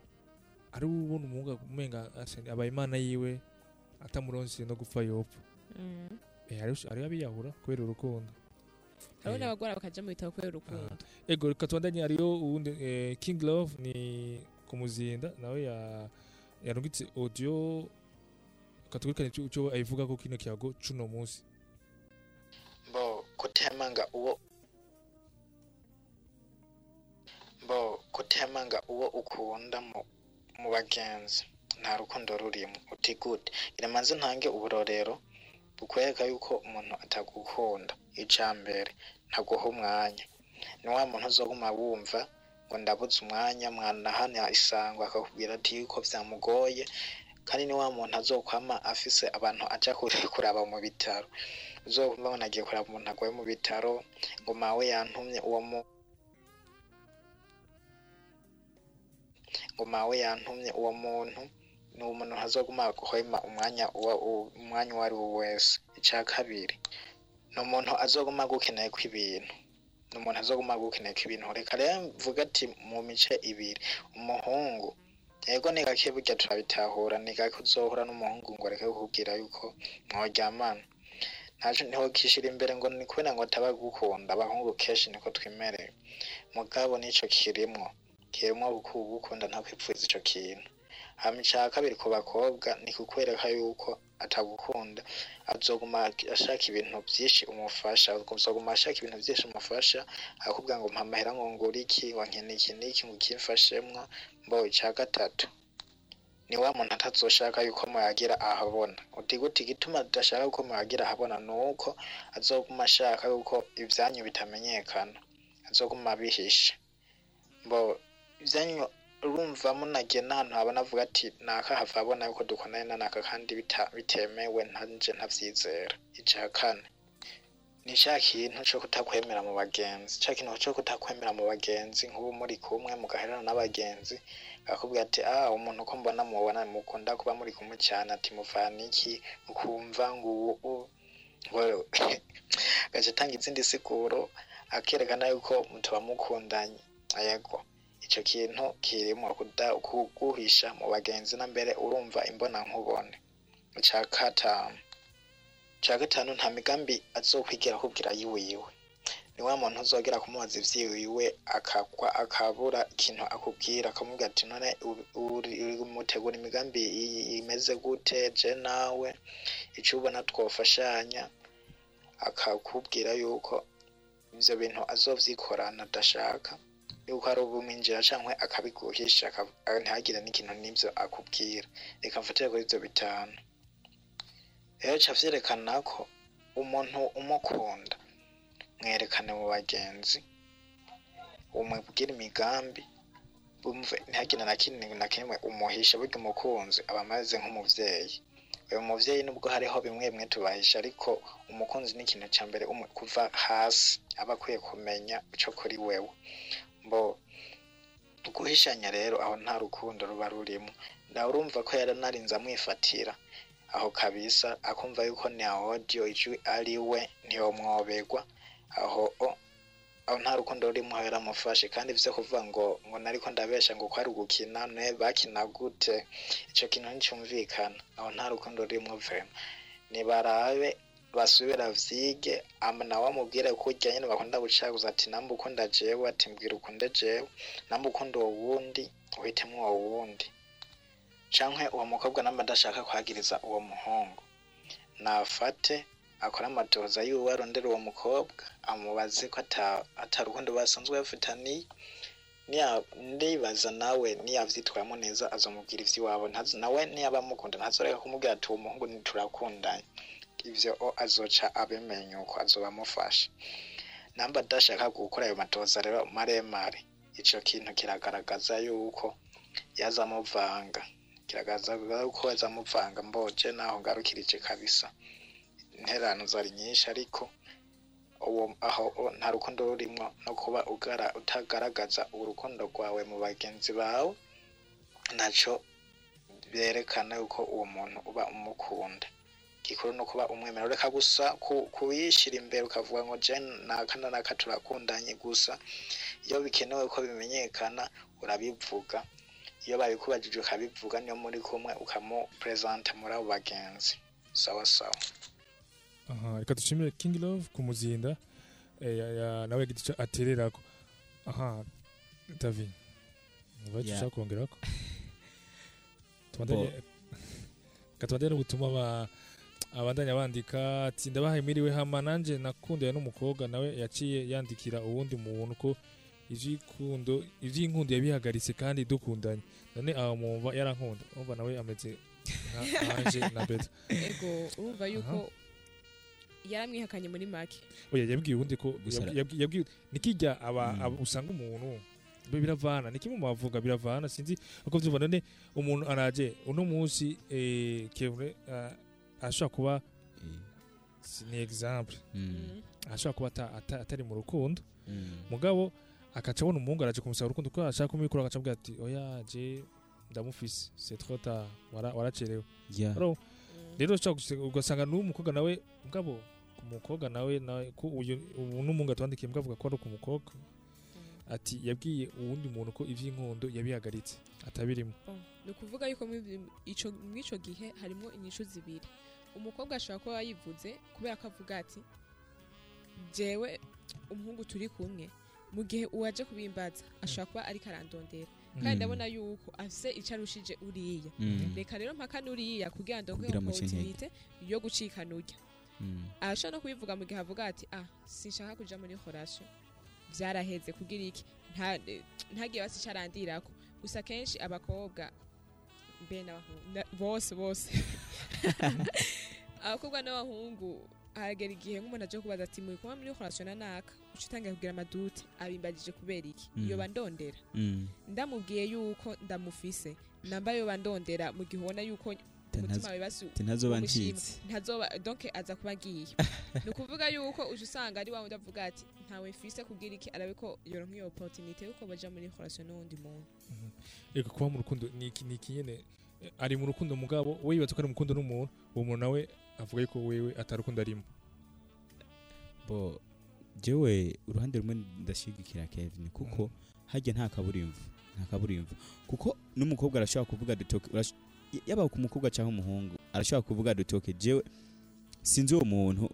Ari ubona umuhungu umenga abaye imana yiwe atamuronse no gupfa yopfa Mm. Eh, hariho abiyahura kubera urukundo. Hariho Eh, n'abagora bakaja mu bitabo kubera urukundo. Ego reka tubandanye hariyo uwundi eh, king love ni ku muzinda nawe ya yarungitse audio katugurikane ico ayivuga ko kino kiyago cuno munsi. Bo kutemanga uwo bo kutemanga uwo ukunda mu mu bagenzi. Nta rukundo rurimo. Uti gute iramanze ntange uburorero bukwereka yuko umuntu atagukunda. Ica mbere ntaguha umwanya. Ni wa muntu uzoguma wumva ngo ndabuze umwanya mwanahana isango akakubwira ati yuko byamugoye. Kandi ni wa muntu azokwama afise abantu aja kuraba mu bitaro. Uzokumva ngo nagiye kuraba umuntu agwaye mu bitaro ngo mawe yantumye uwo mu ngo mawe yantumye uwo muntu ni umuntu ntazoguma guhema umwanya umwanya uwo ari wo wese. Icya kabiri ni umuntu azoguma gukeneye kw'ibintu ni umuntu azoguma gukeneye kw'ibintu reka rero mvuga ati mu mice ibiri. Umuhungu yego ni gake burya turabitahura ni gake uzohura n'umuhungu ngo areke kukubwira yuko mworyamana. Ntaje ni ho kishira imbere ngo ni kubera ngo ataba gukunda abahungu kenshi niko twimereye mugabo nico kirimwo. Kirimwo gukunda nta kwipfuza ico kintu. Hama ica kabiri ku bakobwa ni kukwereka yuko atagukunda azoguma ashaka ibintu vyinshi umufasha azoguma ashaka ibintu vyinshi umufasha akubwira ngo mpa amahera ngo ngura iki nkene iki n'iki ngo ukimfashemwo mbo ica gatatu. Ni wa muntu atazoshaka yuko muyagira ahabona uti gute igituma adashaka yuko muyagira ahabona ni uko azoguma ashaka yuko ivyanyu bitamenyekana. Azoguma abihisha mbo ivyanyu urumva munagiye n'ahantu habona avuga ati naka abona yuko dukundana na naka kandi bitemewe ntanje ntavyizera. Ica kane. Ni ca kintu co kutakwemera mu bagenzi. Ca kintu co kutakwemera mu bagenzi nk'ubu muri kumwe mugaherana n'abagenzi akakubwira ati ah umuntu uko mbona mubona mukunda kuba muri kumwe cyane. Ati muvana iki? Ukumva ngo ubu gace atanga izindi siguro akerekana yuko mutuba mukundanye yego. Ico kintu kirimo kuguhisha mu bagenzi na mbere urumva imbona nkubone ica gatanu ica gatanu nta migambi azokwigira akubwira yiwiwe ni wa muntu uzogera kumubaza ivyiwiwe akagwa akabura ikintu akubwira akamubwira ati none uri- uri uri mutegura imigambi imeze gute je nawe? Ico ubona twofashanya akakubwira yuko ivyo bintu azovyikorana adashaka. Yuko ari ubumwinjira canke akabiguhisha aka- ntihagire n'ikintu n'ivyo akubwira. Reka mfatire kuri ivyo bitanu. Rero ca vyerekana ko umuntu umukunda mwerekane mu bagenzi umubwire imigambi bumve ntihagire na kimwe na kimwe umuhisha burya umukunzi aba ameze nk'umuvyeyi. Uyu muvyeyi nubwo hariho bimwe bimwe tubahisha ariko umukunzi ni ikintu ca mbere kuva hasi aba akwiye kumenya ico kuri wewe. Mbo guhishanya rero aho nta rukundo ruba rurimo. Nawe urumva ko yaranarinze amwifatira aho kabisa akumva yuko ni audio ijwi ari we ntiyomwobegwa aho aho nta rukundo rurimo aho yaramufashe. Kandi vyo kuvuga ngo ngo nariko ndabesha ngo ko ari ugukina ne bakina gute? Ico kintu nticumvikana. Aho nta rukundo rurimo vrema nibarabe basubira vyige. Ama nawe amubwire ko urya nyene bakunda gucaguza ati namba ukunda jewe? Ati mbwira ukunde jewe. Namba ukunda uwo wundi? Uhitemwo uwo wundi. Canke uwo mukobwa namba adashaka kwagiriza uwo muhungu. Nafate akora amatoza yiwe arondera uwo mukobwa amubaze ko ata ata rukundo basanzwe bafitaniye ndibaza nawe niyavyitwayemo neza azomubwira ivy'iwabo. Nawe niyaba amukunda ntazoreka kumubwira ati uwo muhungu ntiturakundanye ivyo o azoca abimenya uko azoba amufasha namba adashaka gukora ayo matoza rero maremare. Ico kintu kiragaragaza yuko yazamuvanga. Kiragaragaza yuko yazamuvanga mboje naho ngarukirije kabisa. Interano zari nyinshi ariko uwo aho nta rukundo rurimwo no kuba ugara utagaragaza urukundo rwawe mu bagenzi bawe ntaco berekana yuko uwo muntu uba umukunda. Gikuru no kuba umwemera. Ureka gusa ku- kuyishira imbere ukavuga ngo je naka na naka turakundanye gusa. Iyo bikenewe ko bimenyekana urabivuga. Iyo babikubajije ukabivuga niyo muri kumwe ukamupresenta muri abo bagenzi. Sawa sawa. Reka dushimire king love ku muzinda eh, nawe yagize icyo atererako. Aha davi niba Yeah. ushaka kongerako? Tubandanye reka tubandanye n'ubutumwa ba abandanya bandika ati ndabahaye miriwe hama nanje nakundanye n'umukobwa nawe yaciye yandikira uwundi muntu ko ivy'ikundo ivy'inkundo yabihagaritse kandi dukundanye. None aho mumva yarankunda umva nawe ameze nka anje na beta. Ego urumva yuko yaramwihakanye muri make. Oya yabwiye ubundi ko yabwiye nikijya aba, Mm. aba usanga umuntu biravana ni kimwe mu bavuga biravana sinzi uko vyumva none umuntu araje uno munsi eh, Kevin uh, ashobora kuba si- ni example. Mm, Mm. ashobora kuba ata, ata, atari mu rukundo. Mm. mugabo akaca abona umuhungu araje kumusaba urukundo ko ashaka kumwikura agaca avuga ati oya je ndamufise c'est trop tard wara- waracerewe. Mm. rero ugasanga n'uwo mukobwa nawe mugabo ku mukobwa nawe nawe ko uyu ubu n'umuhungu atwandikiye mbwa avuga ko ari ku mukobwa. Ati yabwiye uwundi muntu ko ivy'inkondo yabihagaritse atabirimo. Bon, ni ukuvuga yuko muri ico mw'ico gihe harimo inyishu zibiri. Umukobwa ashobora kuba yayivuze kubera ko avuga ati jewe umuhungu turi kumwe mu gihe uwaje kubimbaza ashobora kuba ariko arandondera kandi Mm. ndabona yuko afise ico arushije uriya Mm. reka rero mpaka n'uriya kugira ngo intege. opportunité yo gucikana urya Mm. arashobora no kubivuga mu gihe avuga ati ah sinshaka kuja muri relation vyaraheze kugira iki nta ntagiye basi carandirako gusa kenshi abakobwa mbe n'abahungu na- bose bose abakobwa n'abahungu haragera igihe nk'umuntu aje kubaza ati muri kuba muri relation na naka uca utangira kugira amadute abimbagije kubera iki? Mm. iyo bandondera Mm. ndamubwiye yuko ndamufise. Namba yo bandondera mu gihe ubona yuko umutima wawe Ati ntazoba ncitse ntazoba donc aza kuba agiye ni ukuvuga yuko uje usanga ari wa wundi avuga ati ntawe mfise kubwira iki? Arabe ko yoronka iyo opportunité yuko baja muri relation n'uwundi muntu. Reka kuba mu rukundo ni iki ni iki nyene? Ari mu rukundo mugabo we yibatse ko ari mu rukundo n'umuntu uwo muntu nawe avuga yuko wewe atarukundo arimo bo jewe uruhande rumwe ndashigikira Kevin kuko hajya nta kaburimbo nta kaburimbo kuko n'umukobwa arashobora kuvuga dutoke yaba ku mukobwa cyangwa umuhungu arashobora kuvuga dutoke jewe sinzi uwo muntu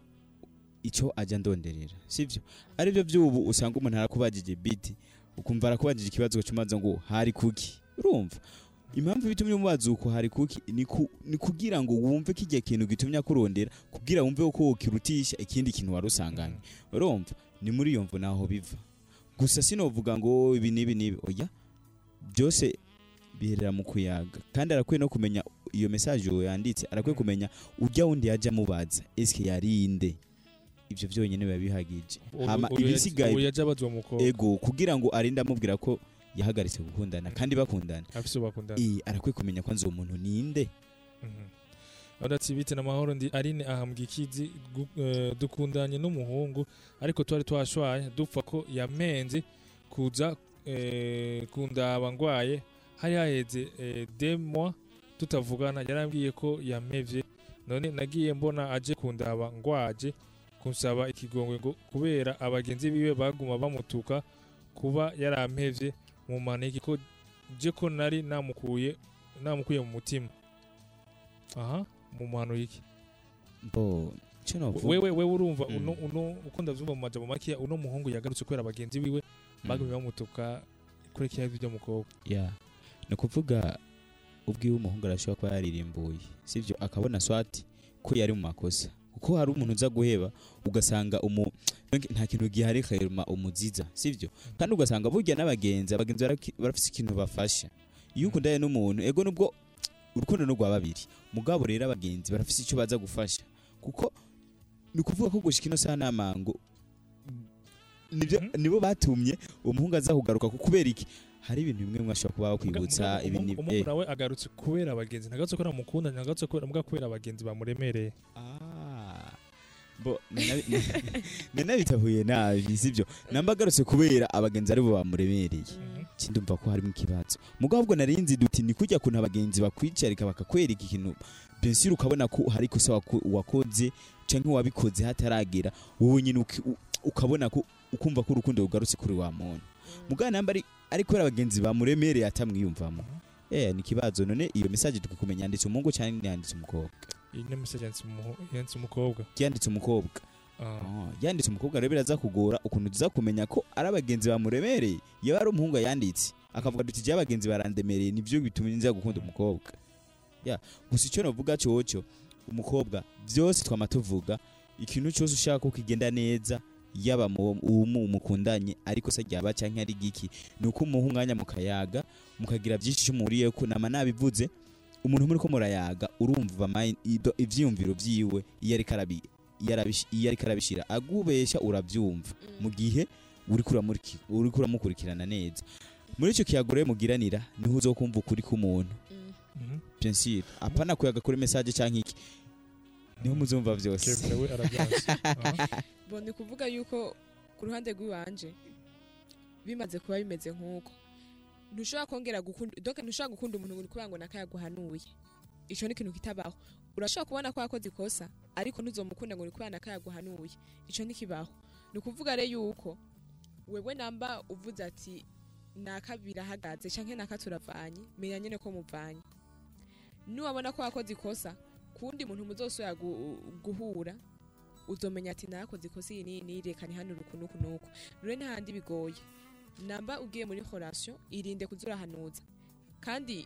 icyo ajya ndonderera sivyo? Aribyo by'ubu usanga umuntu arakubajije biti ukumva arakubajije ikibazo cyumaze ngo hari kuki? Urumva. Impamvu bitumye umubaza uko hari kuki ni, ku, ni kugira ngo wumve ko igihe kintu gitumye akurondera kugira wumve uko wokirutisha ikindi kintu wari usanganye. Urumva? Ni muri iyo mvu naho biva. Gusa sinovuga ngo ibi n'ibi n'ibi. Oya byose biherera mu kuyaga. Kandi arakwiye no kumenya iyo message uwo yanditse arakwiye kumenya ujya wundi yajya amubaza eske yarinde ibyo byonyine biba bihagije. Ibisigaye ego kugira ngo arinde amubwira ko yahagaritse gukundana kandi bakundana. Eh arakwiye kumenya ko nzi uwo muntu ninde ati bite n'amahoro ndi arine ahambwa ikizi gu- eh, dukundanye n'umuhungu ariko twari twashwaye dupfa ko yamenze kuza eh, kundaba ngwaye hari haheze mois tutavugana yarambwiye ko yamevye. None nagiye mbona aje kundaba ngwaje kunsaba ikigongwe ngo kubera abagenzi biwe baguma bamutuka kuba yarampevye mu maniki ko je ko nari namukuye namukuye mu mutima. Aha mu muhano y'iki? Bo wewe wewe urumva Mm. uno uno uko ndavyumva mu majambo makeya uno muhungu yagarutse kubera abagenzi biwe bagumye bamutuka kuri kiya video mukobwa ya. Ni ukuvuga ubwiwe umuhungu arashobora kuba yaririmbuye sibyo akabona swati ko yari mu makosa. Kuko hari umuntu uza guheba ugasanga umu nta kintu gihari kherma umuziza sivyo kandi ugasanga burya n'abagenzi abagenzi barafise ikintu bafasha. Iyo ukundanye n'umuntu ego nubwo urukundo ni rwa babiri mugabo rero abagenzi barafise icyo baza gufasha. Kuko ni ukuvuga ko gushika ino saha n'amango ni byo Mhm. nibo batumye uwo muhungu aza kugaruka ku- kubera iki? Hari ibintu bimwe mwashobora kuba bakwibutsa ibi ni umuhungu nawe agarutse kubera abagenzi ntagarutse kubera mukunda ntagarutse kubera mbwa kubera abagenzi bamuremereye. Ah. Bo nanabitahuye nabi sibyo? Namba agarutse kubera abagenzi ari bo bamuremereye kindumva ko harimo ikibazo. Mugabo ubwo narinzi duti ni kujya kuntu abagenzi bakwicarika bakakwereka ikintu. Bensir ukabona ko hari ikosa wako- wakoze canke wabikoze hataragera wowe nyine ukabona ko ukumva ko urukundo rugarutse kuri wa muntu. Mugabo namba ari kubera abagenzi bamuremereye atamwiyumvamo. Eh ni ikibazo. None iyo message tukikumenya yanditse umuhungu cyangwa yanditse umukobwa. Yanditse umuhu- yanditse umukobwa. Yanditse umukobwa. Ah. Ah, yanditse umukobwa rero biraza kugora ukuntu tuza kumenya ko ari abagenzi bamuremereye. Iyo ari umuhungu yanditse. Akavuga duti jya abagenzi barandemereye ni byo bituma nza gukunda umukobwa. Gusa icyo navuga cyoco umukobwa byose twama tuvuga ikintu cyose ushaka ko kigenda neza yaba umu mukundanye ariko se ryaba cyangwa ari giki ni uko umuha umwanya mukayaga mukagira byinshi cyo muhuriye ko nama nabivuze umuntu muri ko murayaga urumva ivyiyumviro byiwe iyo ariko arabi iyo arabish- iyo ariko arabishira agubesha urabyumva mu gihe uriko uramuriki- uriko uramukurikirana neza. Muri icyo kiyago rero mugiranira ni ho uzokumva ukuri k'umuntu. Mhm. bien sûr apana kuyaga kuri message cyangwa iki? Niho muzumva byose ni kuvuga yuko ku ruhande rw'iwanje bimaze kuba bimeze nk'uko. Ntushobora kongera gukunda ntushobora gukunda umuntu ngo ni kubera ngo nakayaguhanuye. Icyo ni ikintu kitabaho. Urashobora kubona ko yakoze ikosa ariko ntuzomukunda ngo ni kubera nakayaguhanuye. Icyo ntikibaho ni ukuvuga rero yuko wewe namba uvuze ati naka birahagaze canke naka turavanye menya nyene ko muvanye. Niwabona ko wakoze ikosa kundi muntu muzosubira gu- guhura uzomenya ati nakoze ikosa iyi n'iyi reka ntihanure uku n'uku n'uku rero ntahandi bigoye. Namba ugiye muri relation irinde kuzurahanuza. Kandi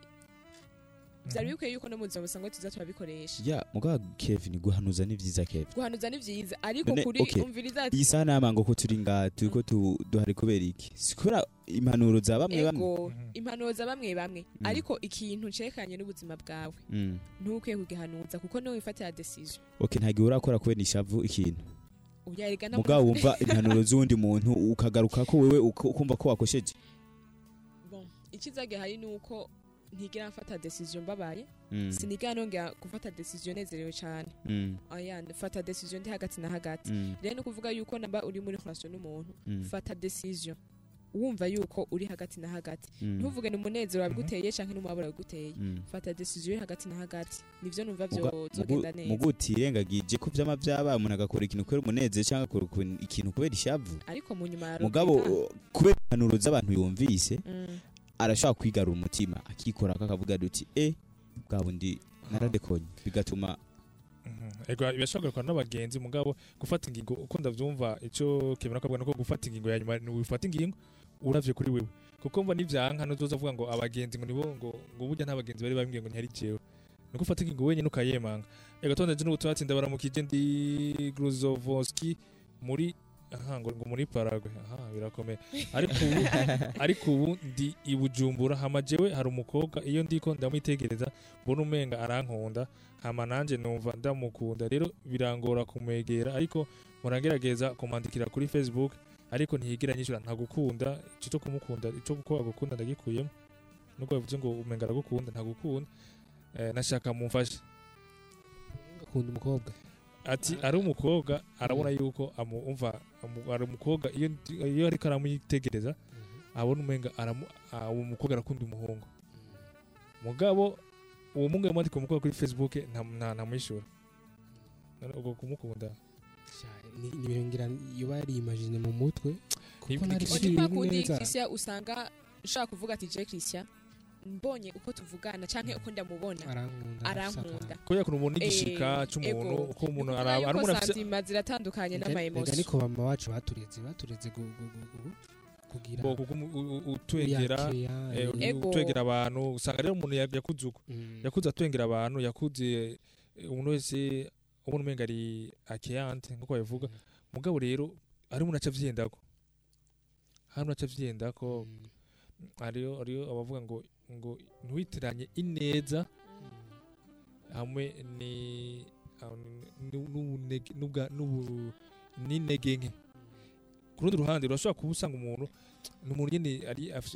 byari bikwiye yuko no mu buzima busanzwe tuza turabikoresha. Ya mugabo Kevin guhanuza ni vyiza Kevin. Guhanuza ni vyiza. Ariko kuri umviriza iyi saha n'amango ko turi ngaha turiko tu- duhari kubera iki? Si kubera impanuro za bamwe bamwe. Ego Mhm. impanuro za bamwe bamwe. Mm. ariko ikintu cerekanye n'ubuzima bwawe. Mm. ntukwiye kugihanuza kuko ni we wifatira decision. Okay ntagihe urakora kubera ishavu ikintu. Mugabo wumva impanuro z'undi muntu ukagaruka ko wewe ukumva ko wakosheje bon icyiza gihari ni uko ntigera mfata decision mbabaye Mm. sinigera nongera gufata decision nezerewe cyane Mm. aya fata decision ndi hagati na hagati Mm. rero ni ukuvuga yuko namba uri muri relation n'umuntu Mm. fata decision wumva yuko uri hagati na hagati. Mm. ntuvuge ni umunezero wabiguteye cyangwa n'umubabaro wabiguteye Mm. fata decision uri hagati na hagati. Nivyo numva Muga- byo mugu- zogenda neza. muguti irengagije ko vyama vyabaye umuntu agakora ikintu kubera umunezero cyangwa agakora ikintu kubera ishavu. Ariko mu nyuma ya mugabo kubera impanuro z'abantu yumvise Mm. arashobora kwigarura umutima. Akikora akavuga duti e bwa bundi naradekonye. Bigatuma Mhm. ego birashobora kugaruka n'abagenzi. Mugabo gufata ingingo uko ndavyumva ico Kevin akavuga nuko gufata ingingo ya nyuma ni ufata ingingo uravye kuri wewe. Kuko mva n'ivyanka ntuzoza avuga ngo abagenzi ngo nibo ngo ngo burya nta bagenzi bari bambwiye ngo ntihari jewe. Ni gufata ingingo wenyine ukayemanga. Ego tondeje n'ubutumwa ati ndabaramukije ndi Gruzovoski muri aha ngo muri Paraguay. Aha birakomeye. Ariko ubu ariko ubu ndi i Bujumbura. Hama jewe hari umukobwa iyo ndiko ndamwitegereza mbona umenga arankunda. Hama nanje numva ndamukunda. Rero birangora kumwegera. Ariko murangerageza kumwandikira kuri Facebook. Ariko ntiyigira nyishura ntagukunda ico cyo kumukunda ico kuko agukunda ndagikuyemo. Nubwo bivuze ngo umenga aragukunda ntagukunda. Eh, nashaka mumfashe. Akunda umukobwa. Ati ari umukobwa arabona yuko amu- ari umukobwa. Iyo ariko aramwitegereza abona umenga ah, uwo mukobwa arakunda umuhungu. Mugabo uwo muhungu yamwandika umukobwa kuri facebook nta- nta- ntamwishyura ubwo kumukunda ibintu ngira yoba yarimajine mu mutwe kuko nari kundi neza. Usanga ushaka kuvuga ati je Christian mbonye uko tuvugana canke uko ndamubona. Arankunda kubera ukuntu umuntu Eh, igishika cy'umuntu uko umuntu araba ari umuntu afite ziratandukanye Ega n'amaemosi niko bama wacu batureze batureze kugira utwegera uyakeya, eh, utwegera abantu usanga rero umuntu ya- yakuze Mm. atwengera abantu yakuze eh, umuntu wese ubona umenga ari akeante nk'uko babivuga. Mugabo rero hari umuntu aca avyendako hari umuntu aca avyendako Mm. hariyo hariyo abavuga ngo ngo ntiwitiranye ineza hamwe ni n'intege nke ku rundi ruhande urashobora kuba usanga umuntu ni umuntu nyine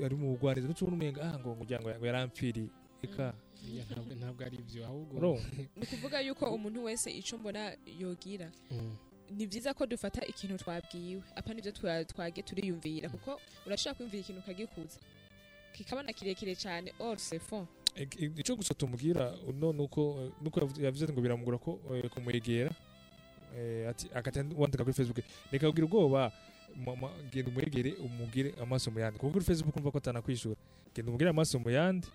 ari mu bugwariza. Ndetse ubona umenga ah ngo ngo yarampfiriye eka Oya, ntabwo ntabwo ari ibyo ahubwo ni ukuvuga yuko umuntu wese icyo mbona yogira. Mm. ni byiza ko dufata ikintu twabwiwe. Apa ni byo twa- twage turiyumvira kuko urashobora kwiyumvira ikintu ukagikuza. Kikabona kirekire cyane or c'est fond Ik- ik- icyo gusa tumubwira uno nuko nuko yavuze- ngo biramugora ko eh, kumwegera. Eh, wandika kuri facebook reka kugira ubwoba. Genda umwegere umubwire amaso mu yandi. Kuko kuri facebook umva ko atanakwishura genda umubwire amaso mu yandi.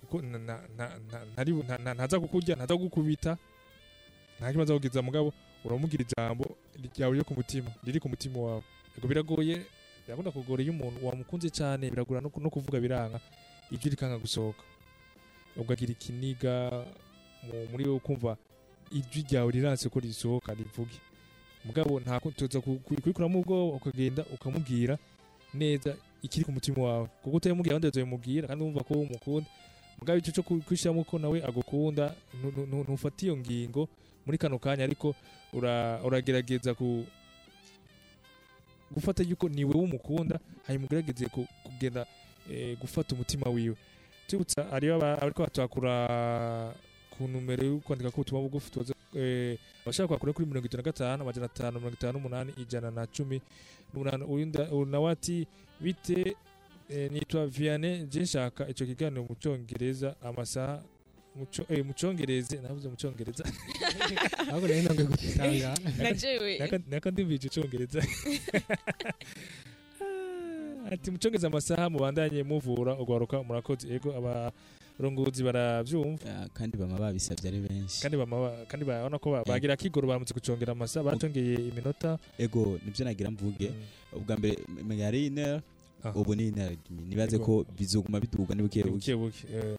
Kuko ntaza kukurya ntaza kugukubita nta kibazo kugiza mugabo uramubwira ijambo ryawe ryo ku mutima riri ku mutima wawe Ego biragoye birakunda kugora iyo umuntu wamukunze cyane biragora no ku- no kuvuga biranga ijwi rikanga gusohoka ugagira ikiniga mu- muri wowe ukumva ijwi ryawe riranse ko risohoka rivuge mugabo nta tuza kubikuramo ubwo ukagenda ukamubwira neza ikiri ku mutima wawe. Kuko utayamubwira abandi bazabimubwira kandi wumva ko umukunda mugabo icyo cyo kwishyiramo ko nawe agukunda. Ntufate iyo ngingo muri kano kanya ariko ura- uragerageza gufata yuko ni wowe umukunda hanyuma ugerageze ku- kugenda eh, gufata umutima wiwe. Tubutsa ariko batwakura ku numero yo kwandika ku butumwa bugufi tubaza eh, abashaka kwakura kuri mirongo itatu na gatanu amajana atanu mirongo itanu n'umunani ijana na cumi n'umunani. Uyu nawe ati bite eh, nitwa vianney je nshaka icyo kiganiro mu cyongereza amasaha mu cyo- eh, navuze mu cyongereza ahubwo rero ntabwo gusanga najewe Naka- ndumvise icyongereza ati mu cyongereza amasaha mubandanye muvura ugwaruka murakoze. Ego abarongozi barabyumva Ah, kandi bama babisabye ari benshi kandi bama ba- kandi babona ko Eh. bagira akigoro baramutse gucongera amasaha baracongeye iminota ego ni byo nagira mvuge Mm. ubwa mbere m- yari inera Ah. ubu ni inera nibaze ko bizoguma biduga ni buke buke eh.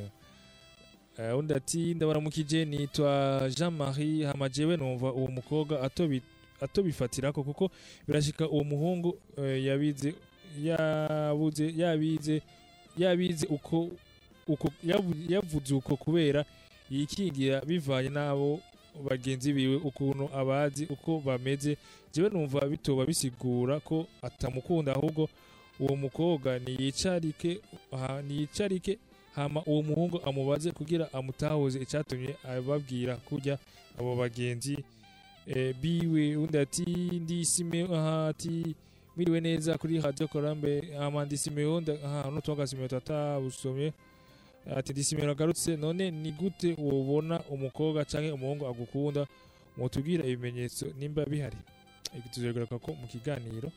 Eh, undi ati ndabaramukije nitwa jean marie hamajewe numva uwo mukobwa atobi- atobifatirako kuko birashika uwo muhungu eh, yabize yabuze yabize yabize uko yavuze uko kubera yikingira bivanye n'abo bagenzi biwe ukuntu abazi uko bameze. Jewe numva bitoba bisigura ko atamukunda ahubwo uwo mukobwa niyicarike niyicarike hama uwo muhungu amubaze kugira amutahuze. Icyatumye ababwira kujya abo bagenzi eh, biwe. Undi ati ndi Simeo aha ati mwiriwe neza kuri radio Korambe hama ndi Simeo nda- aha no twaga Simeo tata busomye. Ati ndi Simeo agarutse none ni gute wobona umukobwa canke umuhungu agukunda? Mutubwira ibimenyetso nimba bihari. Ibi tuzogaruka ko mu kiganiro.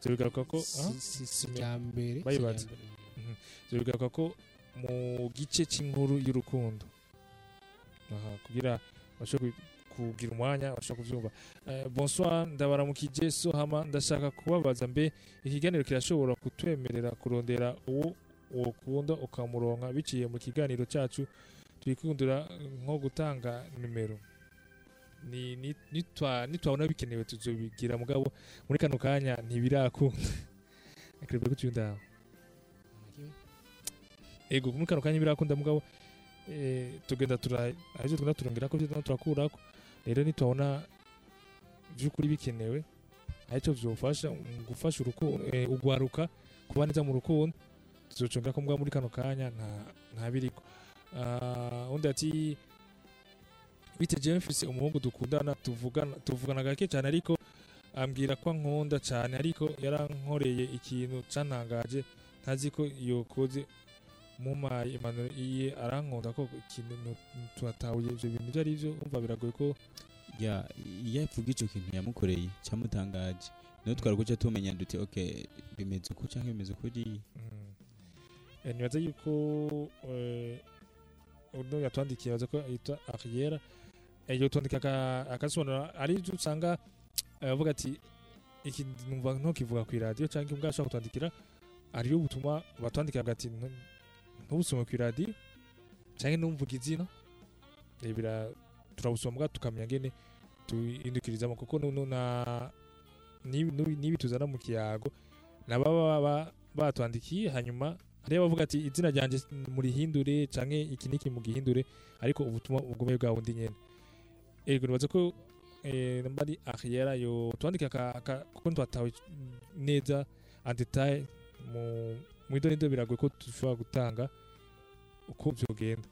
Tuzogaruka ko Bayibaza. irya mbere. bigaruka ko mu gice cy'inkuru y'urukundo. Kugira bashobore kugira umwanya bashobora kubyumva Eh, bonsoir ndabaramukije so hama ndashaka kubabaza mbe ikiganiro kirashobora kutwemerera kurondera uwo ukunda ukamuronka biciye mu kiganiro cyacu twikundira nko gutanga nimero. Ni ni- nitwa nitwabona bikenewe tuzobigira mugabo muri kano kanya ntibirakunda. Akarebe ko tuyundaho ego muri kano kanya birakunda mugabo. Eh, tugenda tura arivyo tugenda turongera ko tugenda turakurako. Rero nitubona vy'ukuri bikenewe ari cyo vyofasha mu gufasha urukundo eh, ugwaruka kuba neza mu rukundo. Tuzocongera ko mbwa muri kano kanya nta nta biriko. Ah, undi ati bite jewe mfise umuhungu dukundana tuvugana gake cyane ariko ambwira ko ankunda cyane ariko yarankoreye ikintu cantangaje ntazi ko yokoze mumaye impanuro iye arankunda ko ikintu turatahuye ivyo bintu ivyo ari vyo umva biragoye ko ya iyo avuga ico kintu yamukoreye cyamutangaje ni ho twari guca tumenya duti ok bimeze uko canke bimeze ukuri mm. Nibaza yuko eh, uno yatwandikiye baza ko yitwa arriere yotwandika aka- akasobanura ari byo usanga eh, avuga ati iki numva ntukivuga ku iradiyo cyangwa imbwa ashobora kutwandikira ariyo butuma batwandikira ati ntubusome ku iradiyo cyangwa ntumvuge izina turabusoma tukamenya ngene tuhindukirizamo kuko nibi tuzana mu kiyago nababa ba- batwandikiye hanyuma hariyo bavuga ati izina ryanjye murihindure canke iki niki mugihindure ariko ubutumwa bugume bwa bundi nyene. Ego nibaza ko eh, namba ari arriera yo twandika kuko ntwatawe neza en detail mu mu idonido biragoye ko dushobora gutanga uko byogenda.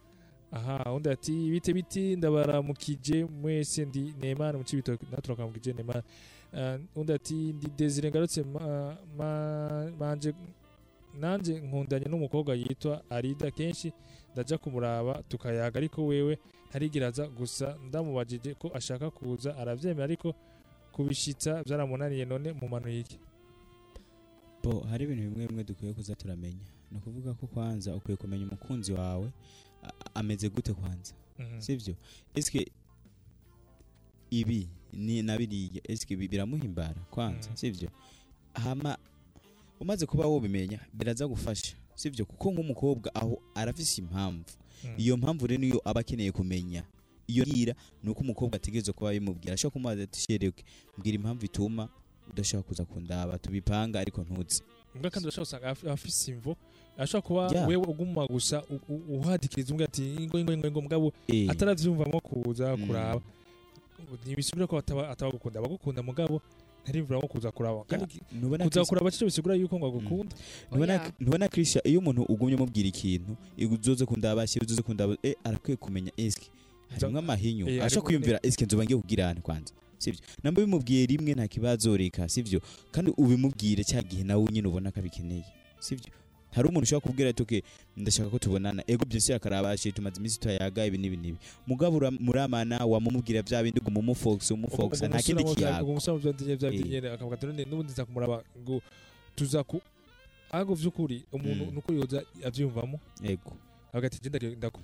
Aha undi ati bite biti ndabaramukije mwese ndi Neymar mu cibito naturakamukije Neymar. Uh, undi ati ndi Desire ngarutse ma- ma- nanje nkundanye n'umukobwa yitwa Arida kenshi ndaja kumuraba tukayaga ariko wewe ntarigiraza gusa ndamubajije ko ashaka kuza aravyemera ariko kubishitsa byaramunaniye none mu manu y'iki. Bo hari ibintu bimwe bimwe dukwiye kuza turamenya. Ni ukuvuga ko kwanza ukwiye kumenya umukunzi wawe ameze gute kwanza? Mhm. sivyo? Eske ibi ni na biriya ibi biramuhimbara kwanza? Mhm. sivyo? Hama umaze kuba wobimenya biraza gufasha sivyo kuko nk'umukobwa aho arafise impamvu. Mhm. iyo mpamvu rero niyo aba akeneye kumenya. Iyo yira ni uko umukobwa ategerezwa kuba bimubwira ashobora kumubaza ati shereke mbwira impamvu ituma udashobora kuza kundaba. Tubipanga ariko ntuzi mbwa kandi urashobora gusanga af- afise imvo ashobora kuba wewe uguma gusa uhadikiriza umbwa ati ingo ingo ingo mugabo Eh, ataravyumvamo kuza Mm. kuraba. Ntibisubira ko ataba atabagukunda abagukunda mugabo ntarimvuramo kuza kuraba. Kuza kuraba cyo bisigura yuko ngo agukunda. Ntubona ntubona Christian iyo umuntu ugumye umubwira ikintu uzoze kundaba si uzoze kundaba eh arakwiye kumenya eske harimo amahinyu Eh, asha kwiyumvira eske nzoba ngiye kubwirana kwanza sivyo namba bimubwiye rimwe nta kibazo reka. Sivyo kandi ubimubwire cya gihe nawe nyine ubona ko abikeneye. Sivyo hari umuntu ushobora kubwira ati okay ndashaka ko tubonana. Ego byose akarabashe tumaze iminsi tuyaga ibi n'ibi n'ibi. Mugabo ura- muramana wamumubwira bya bindi ngo mumufox umufox nta kindi kiyago. Eh. akavuga ati none n'ubundi nza kumuraba ngo tuza ku ago vy'ukuri umuntu Mm. nuko yoza avyumvamo ego. Avuga ati genda ndaku